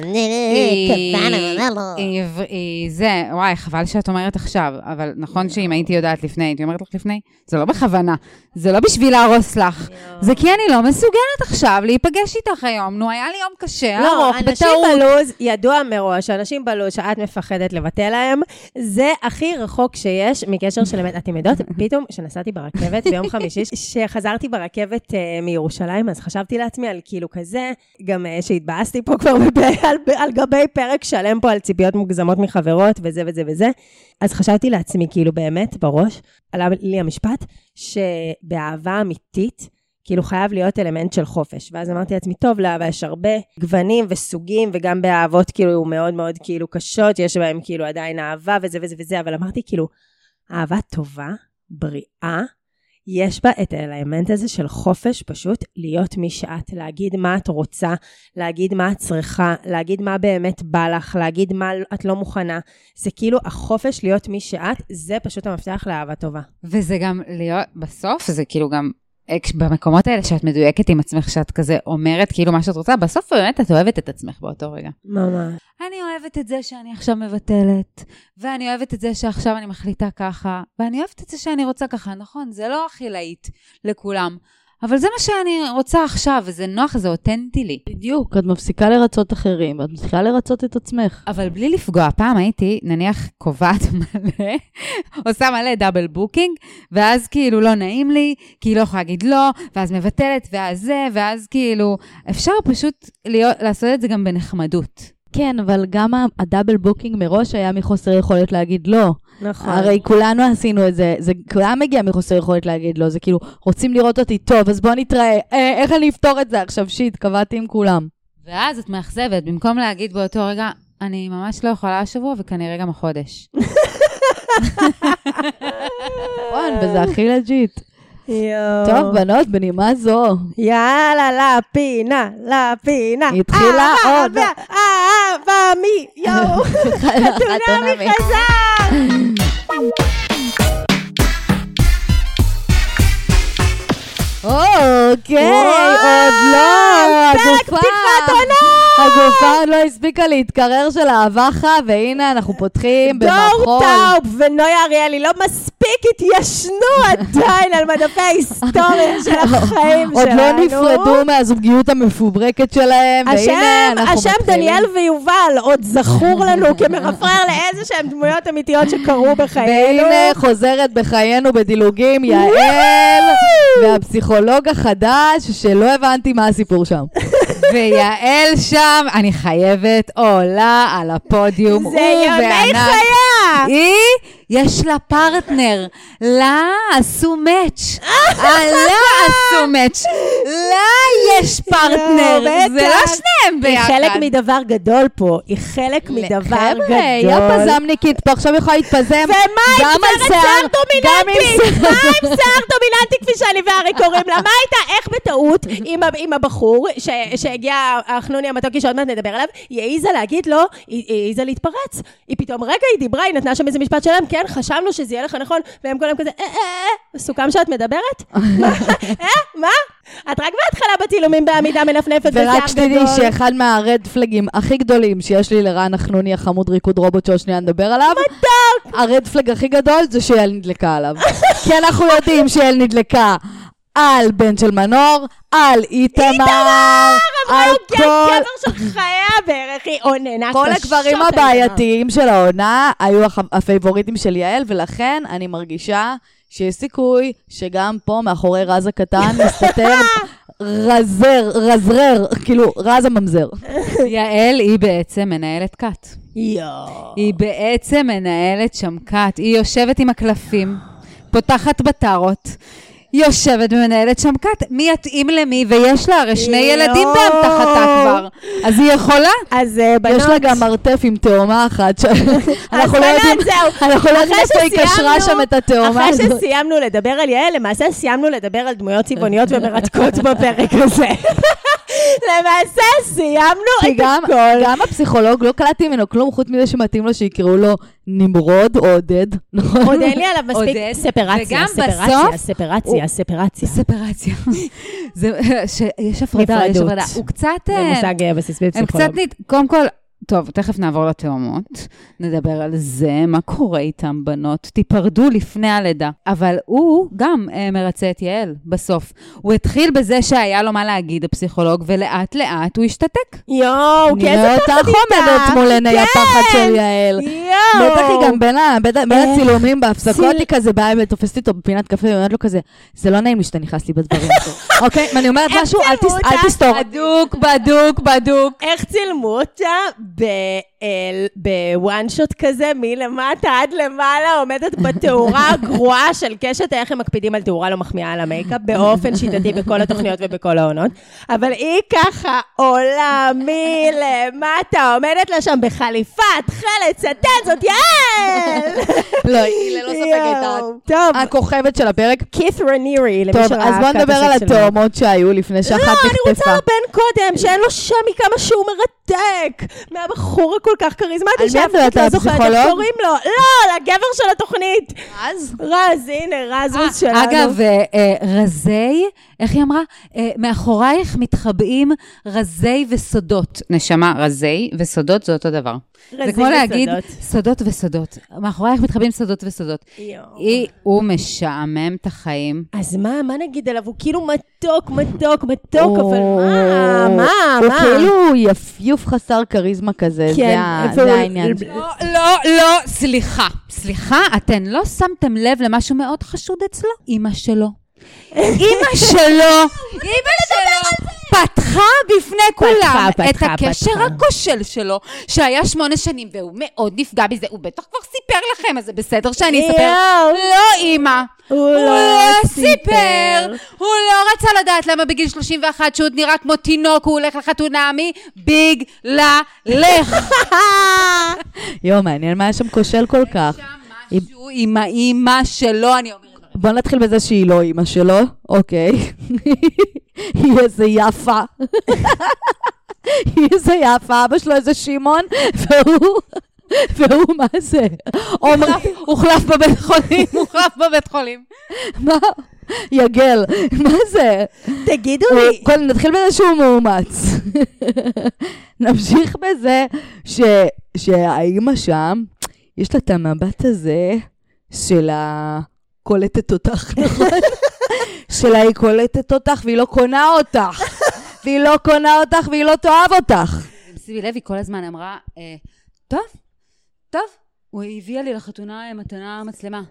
היא- היא- זה, וואי, חבל שאת אומרת עכשיו, אבל נכון שאם הייתי יודעת לפני, הייתי אומרת לך לפני? זה לא בכוונה, זה לא בשביל להרוס לך, זה כי אני לא מסוגלת עכשיו להיפגש איתך היום. נו, היה לי יום קשה, לא, ארוך, אנשים בטעות. בלוז, ידוע מראש, אנשים בלוז שאת מפחדת לבטל להם, זה הכי רחוק שיש מקשר של אמת. אתם יודעות, פתאום כשנסעתי ברכבת ביום חמישי, כשחזרתי ברכבת אה, מירושלים, אז חשבתי לעצמי על כאילו כזה, גם אה, שהתבאסתי פה כבר בב- על, על גבי פרק שלם פה על ציפיות מוגזמות מחברות וזה וזה וזה, אז חשבתי לעצמי, כאילו באמת, בראש, עלה לי המשפט, שבאהבה אמיתית, כאילו חייב להיות אלמנט של חופש. ואז אמרתי לעצמי, טוב, לאהבה יש הרבה גוונים וסוגים, וגם באהבות כאילו מאוד מאוד כאילו קשות, יש בהם כאילו עדיין אהבה וזה וזה וזה, אבל אמרתי כאילו, אהבה טובה, בריאה, יש בה את האלמנט הזה של חופש, פשוט להיות מי שאת, להגיד מה את רוצה, להגיד מה את צריכה, להגיד מה באמת בא לך, להגיד מה את לא מוכנה. זה כאילו החופש להיות מי שאת, זה פשוט המפתח לאהבה טובה. וזה גם להיות, בסוף זה כאילו גם, במקומות האלה שאת מדויקת עם עצמך, שאת כזה אומרת כאילו מה שאת רוצה, בסוף באמת את אוהבת את עצמך באותו רגע. ממש. אני אוהבת את זה שאני עכשיו מבטלת, ואני אוהבת את זה שעכשיו אני מחליטה ככה, ואני אוהבת את זה שאני רוצה ככה, נכון, זה לא הכי להיט לכולם, אבל זה מה שאני רוצה עכשיו, וזה נוח, זה אותנטי לי. בדיוק, את מפסיקה לרצות אחרים, את מפסיקה לרצות את עצמך. אבל בלי לפגוע, פעם הייתי, נניח, קובעת מלא, עושה מלא double booking, ואז כאילו לא נעים לי, כי היא לא יכולה להגיד לא, ואז מבטלת, ואז זה, ואז כאילו, אפשר פשוט להיות, לעשות את זה גם בנחמדות. כן, אבל גם ה- ה double booking מראש היה מחוסר יכולת להגיד לא. נכון. הרי כולנו עשינו את זה, זה כולם מגיע מחוסר יכולת להגיד לא, זה כאילו, רוצים לראות אותי טוב, אז בוא נתראה, אה, איך אני אפתור את זה עכשיו? shit, קבעתי עם כולם. ואז את מאכזבת, במקום להגיד באותו רגע, אני ממש לא יכולה השבוע וכנראה גם החודש. נכון, וזה הכי לג'יט. יואו. טוב, בנות, בנימה זו. יאללה, לפינה, לפינה. התחילה עוד. אהבה, מי, יואו. חתונמי. חזר. אוקיי, עוד לא, פרק. פתיחת עונה. הגופה עוד לא הספיקה להתקרר של האבחה, והנה אנחנו פותחים דור במחול. טאוב ונויה אריאלי לא מספיק התיישנו עדיין על מדפי ההיסטוריה של החיים שלנו. עוד לא נפרדו מהזוגיות המפוברקת שלהם, השם, והנה אנחנו השם מתחילים. דניאל ויובל עוד זכור לנו כמרפרר לאיזה שהם דמויות אמיתיות שקרו בחיינו. והנה חוזרת בחיינו בדילוגים יעל, והפסיכולוג החדש, שלא הבנתי מה הסיפור שם. ויעל שם, אני חייבת, עולה על הפודיום, זה ימי. חייה! היא, יש לה פרטנר, לה עשו מאץ', לה עשו מאץ', לה יש פרטנר, זה לא. שניהם היא ביחד. חלק מדבר גדול פה, היא חלק מדבר גדול. חבר'ה, היא הפזמניקית פה, עכשיו יכולה להתפזם. גם על שיער גם עם דומיננטי? מה עם שיער דומיננטי כפי שאני וארי קוראים לה? מה הייתה? איך בטעות עם הבחור שהגיע החנוני המתוקי שעוד מעט נדבר עליו, היא העיזה להגיד לו, היא היא העיזה להתפרץ. היא פתאום, רגע, היא דיברה, היא נתנה שם איזה משפט שלם, כן, חשבנו שזה יהיה לך נכון, והם כולם כזה, אה, אה, אה, סוכם שאת מדברת? מה? אה, מה? את רק בהתחלה בצילומים בעמידה מנפנפת בשיער ורק שתדעי גדול. שאחד מהרד פלגים הכי גדולים שיש לי לרן החנוני החמוד ריקוד רובוט שעוד שנייה נדבר עליו, הרד פלג הכי גדול זה שיעל נדלקה עליו. כי אנחנו יודעים שיעל נדלקה על בן של מנור, על איתמר, על כל... גבר של חייה בערך, היא אוננה כל הגברים. הבעייתיים של העונה היו הפייבוריטים של יעל, ולכן אני מרגישה שיש סיכוי שגם פה מאחורי רז הקטן מסתתר רזר, רזרר, כאילו רז הממזר. יעל היא בעצם מנהלת כת. יואו. היא בעצם מנהלת שם כת. היא יושבת עם הקלפים, פותחת בטרות, יושבת ומנהלת שם כת. מי יתאים למי, ויש לה הרי שני יואו. ילדים באמתחתה כבר. אז היא יכולה. אז אה, בנות... יש לה גם מרתף עם תאומה אחת, שאנחנו לא יודעים. אנחנו לא יודעים אחרי איפה היא קשרה שם את התאומה אחרי הזאת. שסיימנו לדבר על יעל, למעשה סיימנו לדבר על דמויות צבעוניות ומרתקות בפרק הזה. למעשה סיימנו כי את גם, הכל. גם הפסיכולוג, לא קלטתי ממנו כלום, חוץ מזה שמתאים לו שיקראו לו נמרוד או עודד, נכון? עוד אין לי עליו מספיק ספרציה, ספרציה, ספרציה, ספרציה. ספרציה. זה- שיש הפרדה, יש. הפרדה. הוא קצת... זה מושג אה, בסיס הם בפסיכולוג. קודם כל, טוב, תכף נעבור לתאומות, נדבר על זה, מה קורה איתם, בנות? תיפרדו לפני הלידה. אבל הוא גם אה, מרצה את יעל, בסוף. הוא התחיל בזה שהיה לו מה להגיד, הפסיכולוג, ולאט לאט הוא השתתק. יואו, נראה כאיזה אותך פחד עומדת איתה. מול עיני כן. הפחד של יעל. יואו. בטח היא גם בין ה- בין בין איך הצילומים בהפסקות, ציל- היא כזה באה ותופסת איתו בפינת קפה, ואומרת לו כזה, זה לא נעים לי שאתה נכנס לי בדברים. אוקיי? ואני אומרת משהו, אל? תסתור. בדוק, בדוק, בדוק. איך צילמו אותה ב-ב one shot כזה, מלמטה עד למעלה, עומדת בתאורה הגרועה של קשת, איך הם מקפידים על תאורה לא מחמיאה על המייקאפ, באופן שיטתי בכל התוכניות ובכל העונות. אבל היא ככה עולה מלמטה, עומדת לה שם בחליפה, תכלת, סטן, זאת יעל! לא, היא ללא ספק הייתה טוב, הכוכבת של הפרק. כית רנירי, למי טוב, שראה אז בוא נדבר על. התאומות שהיו לפני שאחת לא, אני רוצה נחטפה. בן קודם, שאין לו שם מכמה שהוא מרתק. מהבחור הכל כך כריזמטי, שאף? אחד לא זוכרת איך? קוראים לו. לא, לגבר של התוכנית. אז? רז, הנה, רז רוס שלנו. אגב, אה, אה, רזי, איך היא אמרה? אה, מאחורייך מתחבאים רזי וסודות. נשמה, רזי וסודות זה אותו דבר. זה כמו להגיד וסודות. סודות וסודות. מאחורייך מתחבאים סודות וסודות. יואו. היא, הוא משעמם את החיים. אז מה, מה נגיד עליו? הוא כאילו מתוק, מתוק, מתוק, הוא- אבל מה, מה, הוא מה? כאילו יפיוף חסר כריזמה כזה, זה כן, זה העניין. לא, לא, לא, סליחה. סליחה, אתן לא שמתם לב למשהו מאוד חשוד אצלו? אימא שלו. אימא שלו, אימא שלו, פתחה בפני כולם את פתחה, הקשר פתחה. הכושל שלו, שהיה שמונה שנים, והוא מאוד נפגע בזה, הוא בטח כבר סיפר לכם, אז זה בסדר שאני אספר. לא, אימא. הוא לא לא סיפר. סיפר, הוא לא רצה לדעת למה בגיל 31, שהוא עוד נראה כמו תינוק, הוא הולך לחתונה מבגללך. יואו, מעניין מה היה שם כושל כל כך. שם משהו עם האימא שלו, אני אומרת. בוא נתחיל בזה שהיא לא אימא שלו, אוקיי. היא איזה יפה. היא איזה יפה, אבא שלו איזה שמעון, והוא... והוא מה זה? עומר, הוחלף בבית חולים, הוחלף בבית חולים. מה? יגל, מה זה? תגידו לי, קודם נתחיל בזה שהוא מאומץ. נמשיך בזה ש, שהאימא שם, יש לה את המבט הזה של הקולטת אותך, נכון? של היא קולטת אותך והיא לא קונה אותך. והיא לא קונה אותך והיא לא תאהב אותך. סיבי לוי כל הזמן אמרה, אה, טוב, טוב, הוא הביאה לי לחתונה מתנה מצלמה.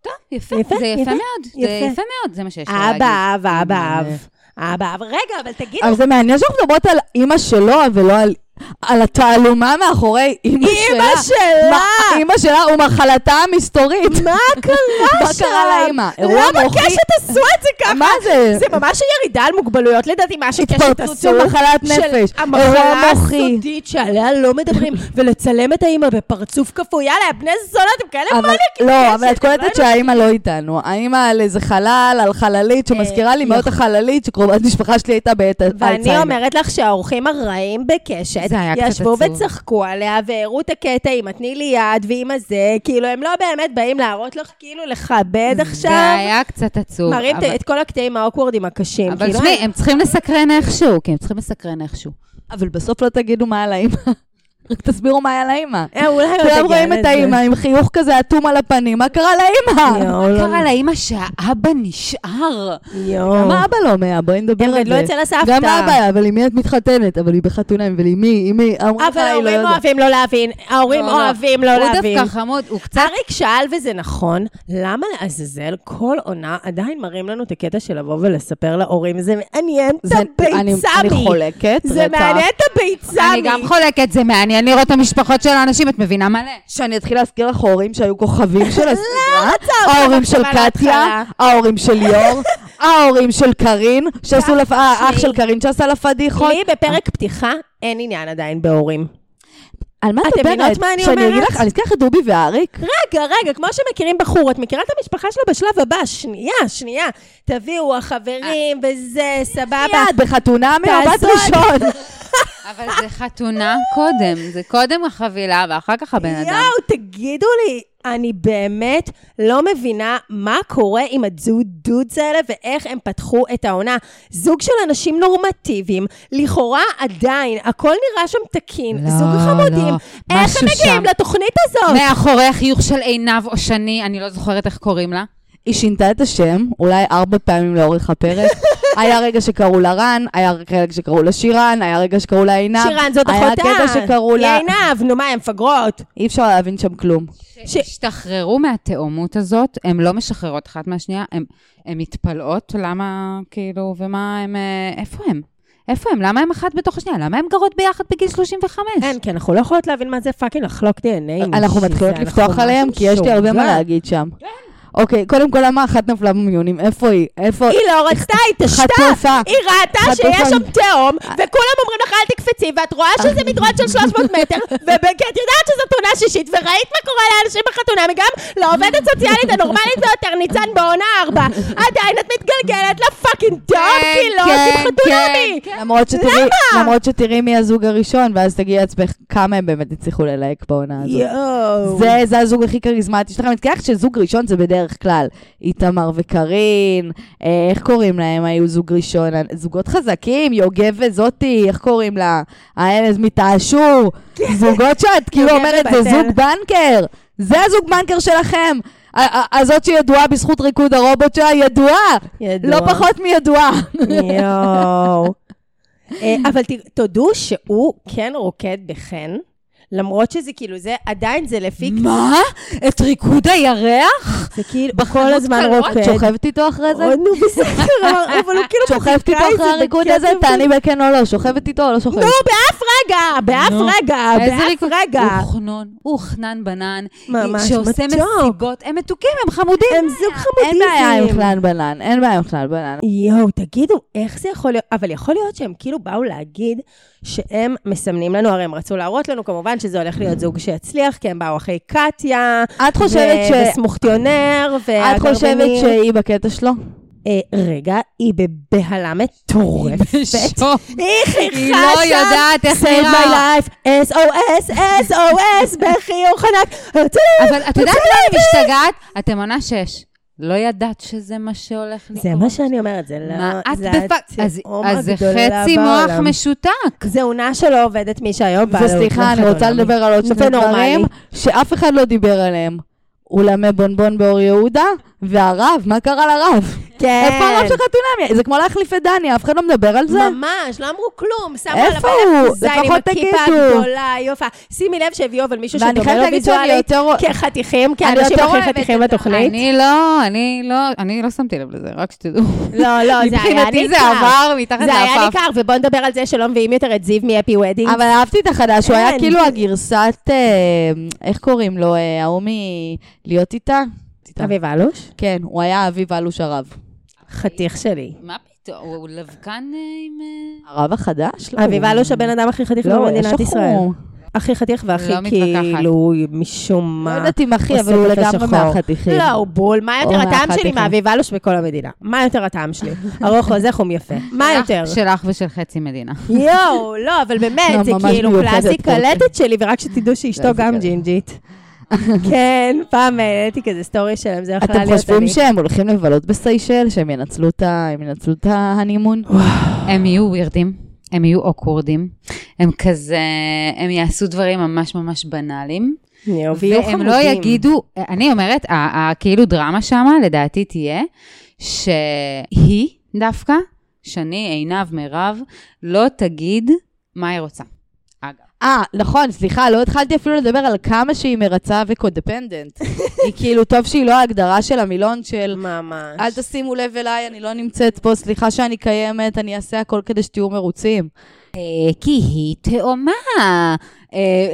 טוב, יפה, יפה, זה יפה יפה, מאוד, זה יפה. יפה מאוד, זה מה שיש לו להגיד. אבא אב, אבא אב. אבא אב. רגע, אבל תגידו, אבל זה מעניין שאנחנו מדברות על אימא שלו ולא על... על התעלומה מאחורי אימא שלה. אימא שלה! מה- אימא שלה ומחלתה המסתורית. מה קרה מה שם? קרה לאימא? אירוע למה מוחי? קשת עשו את זה ככה? מה זה? זה ממש ירידה על מוגבלויות לדעתי, מה שקשת התפרצות עשו. של מחלת נפש. המחלה אירוע מוחי. הסודית שעליה לא מדברים, ולצלם את האימא בפרצוף כפוי. יאללה, בני זונה, אתם כאלה מניאקים. לא, אבל את קולטת שהאימא לא איתנו. האימא על איזה חלל, על חללית, שמזכירה לי מאוד את יכול. החללית שקרובת משפחה שלי הייתה בעת ואני. אומרת לך שהאורחים הרעים בקשת, זה היה קצת ישבו עצוב. וצחקו עליה, והראו את הקטע עם התני לי יד ועם הזה, כאילו, הם לא באמת באים להראות לך, כאילו, לכבד זה עכשיו. היה קצת עצוב. מראים את- אבל- את כל הקטעים האוקוורדים הקשים. אבל כאילו, תשמעי, הם צריכים לסקרן איכשהו, כי הם צריכים לסקרן איכשהו. אבל בסוף לא תגידו מה על האימא. רק תסבירו מה היה לאימא. אה, אולי כולם רואים את. האימא עם חיוך כזה אטום על הפנים, מה קרה לאימא? מה לא- קרה לאימא שהאבא נשאר? גם האבא לא מאה, בואי נדבר על זה. אצל הסבתא. גם האבא, אבל עם מי את מתחתנת? אבל היא בחתונה, מי? עם מי? אמרו לך, אבל לא ההורים. אוהבים לא להבין, ההורים לא, לא. אוהבים לא הוא להבין. דווקא חמוד, הוא קצת... אריק שאל, וזה נכון, למה לעזאזל כל עונה עדיין מראים לנו את הקטע של לבוא ולספר להורים? זה מעניין את הביצה אני מי. חולקת. זה. מעניין את הביצה אני מי. גם חולקת, זה מעניין לראות את המשפחות של האנשים, את מבינה מלא. שאני אתחיל להזכיר לך הורים שהיו כוכבים של הסדרה? אותך ההורים של קטיה. ההורים של ליאור, ההורים של קארין, שעשו לפ... אה, אח שלי. של קארין שעשה לה פדיחות. לי בפרק פתיחה אין עניין עדיין בהורים. על מה את אתם מדברת? מבינות מה אני שאני אגיד אומרת? לך, אני אזכיר לך את דובי ואריק? רגע, רגע, כמו שמכירים בחור, את מכירה את המשפחה שלו בשלב הבא, שנייה, שנייה. תביאו, החברים, וזה, סבבה. מיד, בחתונה תעזרו. ראשון. אבל זה חתונה קודם, זה קודם החבילה ואחר כך הבן אדם. יואו, תגידו לי, אני באמת לא מבינה מה קורה עם הדודס האלה ואיך הם פתחו את העונה. זוג של אנשים נורמטיביים, לכאורה עדיין, הכל נראה שם תקין. לא, זוג חמודים. לא, איך הם מגיעים שם. לתוכנית הזאת? מאחורי החיוך של עינב או שני, אני לא זוכרת איך קוראים לה. היא שינתה את השם, אולי ארבע פעמים לאורך הפרק. היה רגע שקראו לה רן, היה רגע שקראו לה שירן, היה רגע שקראו לה עינב. שירן זאת היה אחותה. קטע שקראו היא לה... עינב, נו מה, הן מפגרות. אי אפשר להבין שם כלום. שהשתחררו מהתאומות הזאת, הן לא משחררות אחת מהשנייה, הן- הן מתפלאות, למה, כאילו, ומה הם, אה, איפה הם? איפה הם? למה הם אחת בתוך השנייה? למה הם גרות ביחד בגיל 35? אין, כי אנחנו לא יכולות להבין מה זה fucking לחלוק דנ"א. אנחנו מתחילות לפתוח עליהם, משהו כי יש לי הרבה מה. להגיד שם. אוקיי, קודם כל, למה אחת נפלה במיונים? איפה היא? איפה... היא לא רצתה, היא תשתה. היא ראתה. שיש שם תהום, וכולם אומרים לך אל תקפצי, ואת רואה שזה מדרון של 300 מטר, וכי את יודעת שזאת עונה שישית, וראית מה קורה לאנשים בחתונה, וגם לעובדת סוציאלית הנורמלית ביותר, ניצן בעונה 4, עדיין את מתגלגלת לפאקינג תהום, כן, כי לא עושים כן, חתונמי. כן. למה? למרות שתראי מי הזוג הראשון, ואז תגידי לעצמך כמה הם באמת הצליחו ללהק בעונה הזאת. זה, הזוג הכי כריזמטי שלכם. אני מתכוון שזוג ראשון זה בדרך כלל איתמר וקארין, אה, איך קוראים להם היו זוג ראשון? זוגות חזקים, יוגב וזאתי, איך קוראים לה? האלה מתעשור. זוגות שאת כאילו אומרת, זה. זוג בנקר. זה הזוג בנקר שלכם. הזאת שידועה בזכות ריקוד הרובוט שלה, ידועה. ידוע. לא פחות מידועה. יואו. אה, אבל תודו שהוא כן רוקד בחן, למרות שזה כאילו, זה עדיין זה לפי... מה? את ריקוד הירח? זה כאילו, בחנות כל הזמן? רוקד. את שוכבת איתו אחרי זה? נו, בסדר, אבל- הוא כאילו שוכבת איתו אחרי זה הריקוד הזה? תעני בכן או לא. שוכבת איתו או לא שוכבת? נו, באף רגע, באף. רגע, איזה באף ריקוד? רגע. הוא חנון, הוא חנן בנן. ממש שעושה מתוק. מסיבות. הם מתוקים, הם חמודים. הם זוג אין בעיה עם. חלן בנן, אין בעיה עם חלן בנן. יואו, תגידו, איך זה יכול להיות? אבל יכול להיות שהם כאילו באו להגיד שהם מסמנים לנו, הרי הם רצו להראות לנו כמובן שזה הולך להיות זוג שיצליח, כי הם באו אחרי קטיה, את חושבת ש... ו- וסמוכטיונר, את חושבת. שהיא בקטע שלו? אה, רגע, היא בבהלה מטורפת. בשוק. היא חייכה היא לא יודעת איך Save my נראה. life, SOS, SOS, בחיוך ענק. אבל את יודעת מה אני משתגעת? אתם עונה שש. לא ידעת שזה מה שהולך לקרות. זה מה שאני אומרת, זה לא... מה את זה בפאק... אז זה חצי מוח. משותק. זה עונה שלא עובדת מי שהיום בא וסליחה, אני רוצה לדבר על עוד שני. דברים שאף אחד לא דיבר עליהם. אולמי בונבון באור יהודה, והרב, מה קרה לרב? כן. איפה הרב של חתונמי? זה כמו להחליף את דני, אף אחד לא מדבר על זה. ממש, לא אמרו כלום. שמו איפה הוא? ענק זין עם לפחות הכיפה תגידו. הגדולה, יופי. שימי לב שהביאו אבל מישהו ואני שדומה חייבת לו להגיד שאני ויזואלית יותר... כחתיכים, אני כאנשים הכי חתיכים בתוכנית. אני לא, אני לא, אני לא שמתי לב לזה, רק שתדעו. לא, לא, זה היה מבחינתי זה ניכר. עבר מתחת זה היה לאפף. ניכר, ובוא נדבר על זה שלא מביאים יותר את זיו מהפי וודינג. אבל אהבתי את החדש, הוא היה אין. כאילו הגרסת, אה, איך קוראים לו, אה, ההוא מלהיות איתה? אביב אלוש? כן, הוא היה אביב אלוש הרב. חתיך שלי. מה פתאום, הוא לבקן אה, עם... אה, הרב החדש? לא, אביב אלוש הבן אדם הכי חתיך לא, במדינת יש ישראל. הכי חתיך והכי לא. כאילו, משום לא מה. יודעת אם אחי, עושה אבל הוא לגמרי. מהחתיכים. לא, הוא בול. מה יותר הטעם שלי. מאביב אלוש בכל המדינה? מה יותר הטעם שלי? ארוך וזך יפה. מה יותר? שלך ושל חצי מדינה. יואו, לא, אבל באמת, לא, זה כאילו קלאסי. קלטת שלי, ורק שתדעו שאשתו גם. ג'ינג'ית. כן, פעם העליתי כזה סטורי שלהם, זה יכולה אתם להיות חושבים אני. שהם הולכים לבלות בסיישל? שהם ינצלו את ה- הם ינצלו את ההנימון? הם יהיו ווירדים, הם יהיו אוקוורדים, הם כזה, הם יעשו דברים ממש ממש בנאליים. והם לא. יגידו, אני אומרת, כאילו דרמה שמה, לדעתי תהיה, שהיא דווקא, שני, עינב, מירב, לא תגיד מה היא רוצה. אה, נכון, סליחה, לא התחלתי אפילו לדבר על כמה שהיא מרצה וקודפנדנט. היא כאילו, טוב שהיא לא ההגדרה של המילון של ממש. אל תשימו לב אליי, אני לא נמצאת פה, סליחה שאני קיימת, אני אעשה הכל כדי שתהיו מרוצים. אה, כי היא תאומה, אה,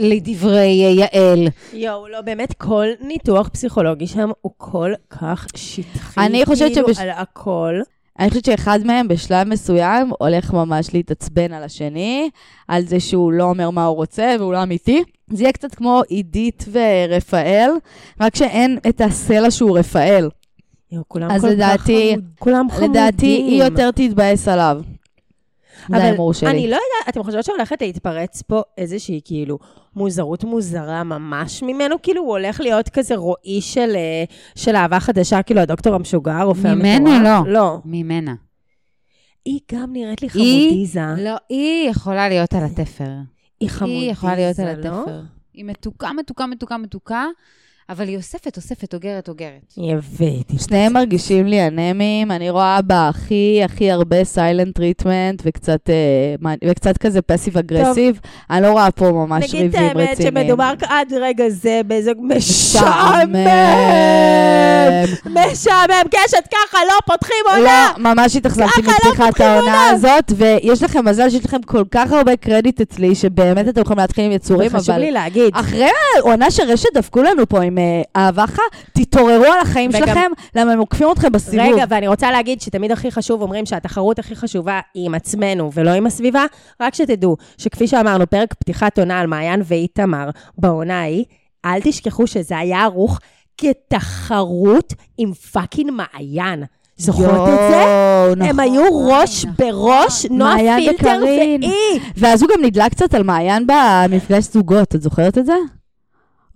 לדברי יעל. יואו, לא, באמת, כל ניתוח פסיכולוגי שם הוא כל כך שטחי. אני חושבת כאילו, שבש- על הכל. אני חושבת שאחד מהם בשלב מסוים הולך ממש להתעצבן על השני, על זה שהוא לא אומר מה הוא רוצה והוא לא אמיתי. זה יהיה קצת כמו עידית ורפאל, רק שאין את הסלע שהוא רפאל. יואו, כולם אז כל כך לדעתי- חמוד- כולם חמודים. לדעתי היא יותר תתבאס עליו. ההימור שלי. אני לא יודעת, אתם חושבות שהולכת להתפרץ פה איזושהי כאילו מוזרות מוזרה ממש ממנו? כאילו הוא הולך להיות כזה רועי של, אה, של אהבה חדשה, כאילו הדוקטור המשוגע, רופא ממנו המטורף? לא. לא. ממנה. היא גם נראית לי היא- חמודיזה. לא, היא יכולה להיות על התפר. היא חמודיזה, היא יכולה להיות על לא? התפר. היא מתוקה, מתוקה, מתוקה, מתוקה, אבל היא אוספת, אוספת, אוגרת, אוגרת. היא הבאתי. שניהם מרגישים לי אנמים, אני רואה בה הכי הכי הרבה silent treatment וקצת, אה, וקצת כזה passive aggressive. אני לא רואה פה ממש נגיד את ריבים רציניים. האמת שמדובר עד רגע זה באיזה משעמם. משעמם. קשת ככה, לא פותחים עונה. לא, ממש התאכזבתי לא מפתיחת העונה עונה. הזאת, ויש לכם מזל שיש לכם כל כך הרבה קרדיט אצלי, שבאמת אתם יכולים להתחיל עם יצורים, חשוב אבל לי להגיד. אחרי העונה שרשת דפקו לנו פה עם אה, אהבה חה, תתעוררו על החיים וגם- שלכם, למה הם עוקפים אתכם בסיבוב. רגע, ואני רוצה להגיד שתמיד הכי חשוב, אומרים שהתחרות הכי חשובה היא עם עצמנו ולא עם הסביבה. רק שתדעו שכפי שאמרנו, פרק פתיחת עונה על מעיין ואיתמר בעונה ההיא, אל תשכחו שזה היה ערוך כתחרות עם fucking מעיין. זוכרות את זה? יואו, הם נכון. היו ראש בראש, נועה מעיין פילטר. והיא. ואז הוא גם נדלק קצת על מעיין במפגש זוגות, את זוכרת את זה?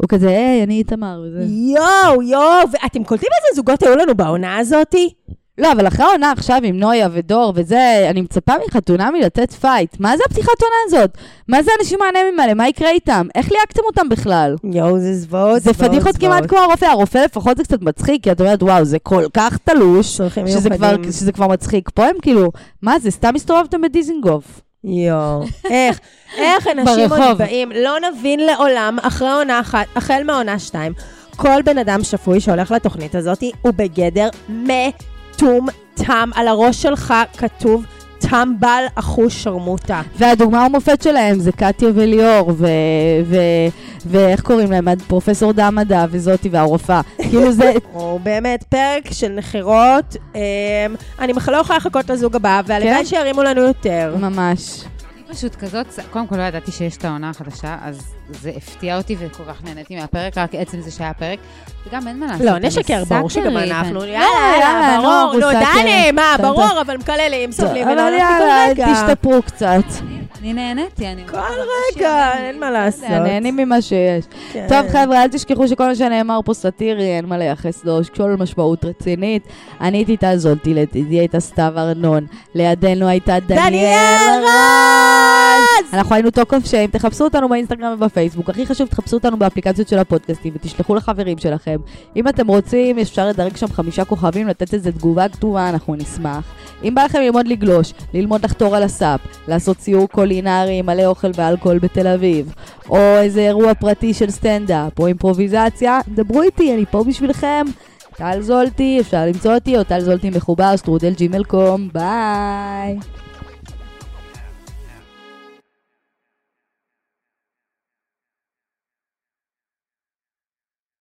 הוא כזה, היי, אני איתמר וזה. יואו, יואו, ואתם קולטים איזה זוגות היו לנו בעונה הזאתי? לא, אבל אחרי העונה עכשיו עם נויה ודור וזה, אני מצפה מחתונמי לתת fight. מה זה הפתיחת עונה הזאת? מה זה האנשים האנמים האלה? מה יקרה איתם? איך ליהקתם אותם בכלל? יואו, זה זוועות, זה פדיחות כמעט כמו הרופא. הרופא לפחות זה קצת מצחיק, כי את אומרת, וואו, זה כל כך תלוש, שזה כבר. שזה כבר מצחיק. פה הם כאילו, מה זה, סתם הסתובבתם בדיזינגוף. יואו, איך, איך אנשים. עוד באים, לא נבין לעולם, אחרי עונה אחת, החל מעונה שתיים, כל בן אדם שפוי שהולך לתוכנית הזאת הוא בגדר מטומטם. על הראש שלך כתוב טמבל אחוש שרמוטה. והדוגמה המופת שלהם זה קטיה וליאור, ו... ו... ואיך קוראים להם? פרופסור דמדה וזאתי והרופאה. כאילו זה... או באמת פרק של נחירות, אמ, אני לא יכולה לחכות לזוג הבא, והלוואי כן? שירימו לנו יותר. ממש. פשוט כזאת, קודם כל לא ידעתי שיש את העונה החדשה, אז זה הפתיע אותי וכל כך נהניתי מהפרק, רק עצם זה שהיה פרק. וגם אין מה לעשות. לא, נשקר, ברור שגם אנחנו, אני- יאללה, יאללה, ברור, נו. דני, מה, טוב, ברור. אבל מקללים, סובלים, אבל ונעלות יאללה, כל. תשתפרו קצת. אני נהניתי, אני... כל רגע, אין מה לעשות. נהנים ממה שיש. כן. טוב, חבר'ה, אל תשכחו שכל מה שנאמר פה סאטירי, אין מה לייחס לו, שכל משמעות רצינית. אני הייתי טל זולטי, לצידי הייתה סתיו ארנון, לידינו הייתה דניאל דניאל רז. רז! אנחנו היינו Talk of Shame, תחפשו אותנו באינסטגרם ובפייסבוק. הכי חשוב, תחפשו אותנו באפליקציות של הפודקאסטים ותשלחו לחברים שלכם. אם אתם רוצים, אפשר לדרג שם חמישה כוכבים, לתת איזה תגובה כתובה, אנחנו נשמח. אם בא לכם ללמוד לגלוש, ללמוד לחתור על הסאפ, לעשות סיור קולינרי מלא אוכל ואלכוהול בתל אביב, או איזה אירוע פרטי של סטנדאפ, או אימפרוביזציה, דברו איתי, אני פה בשבילכם. טל זולטי, אפשר למצוא אותי, או טל זולטי מחובר, שטרודל Gmail com, ביי.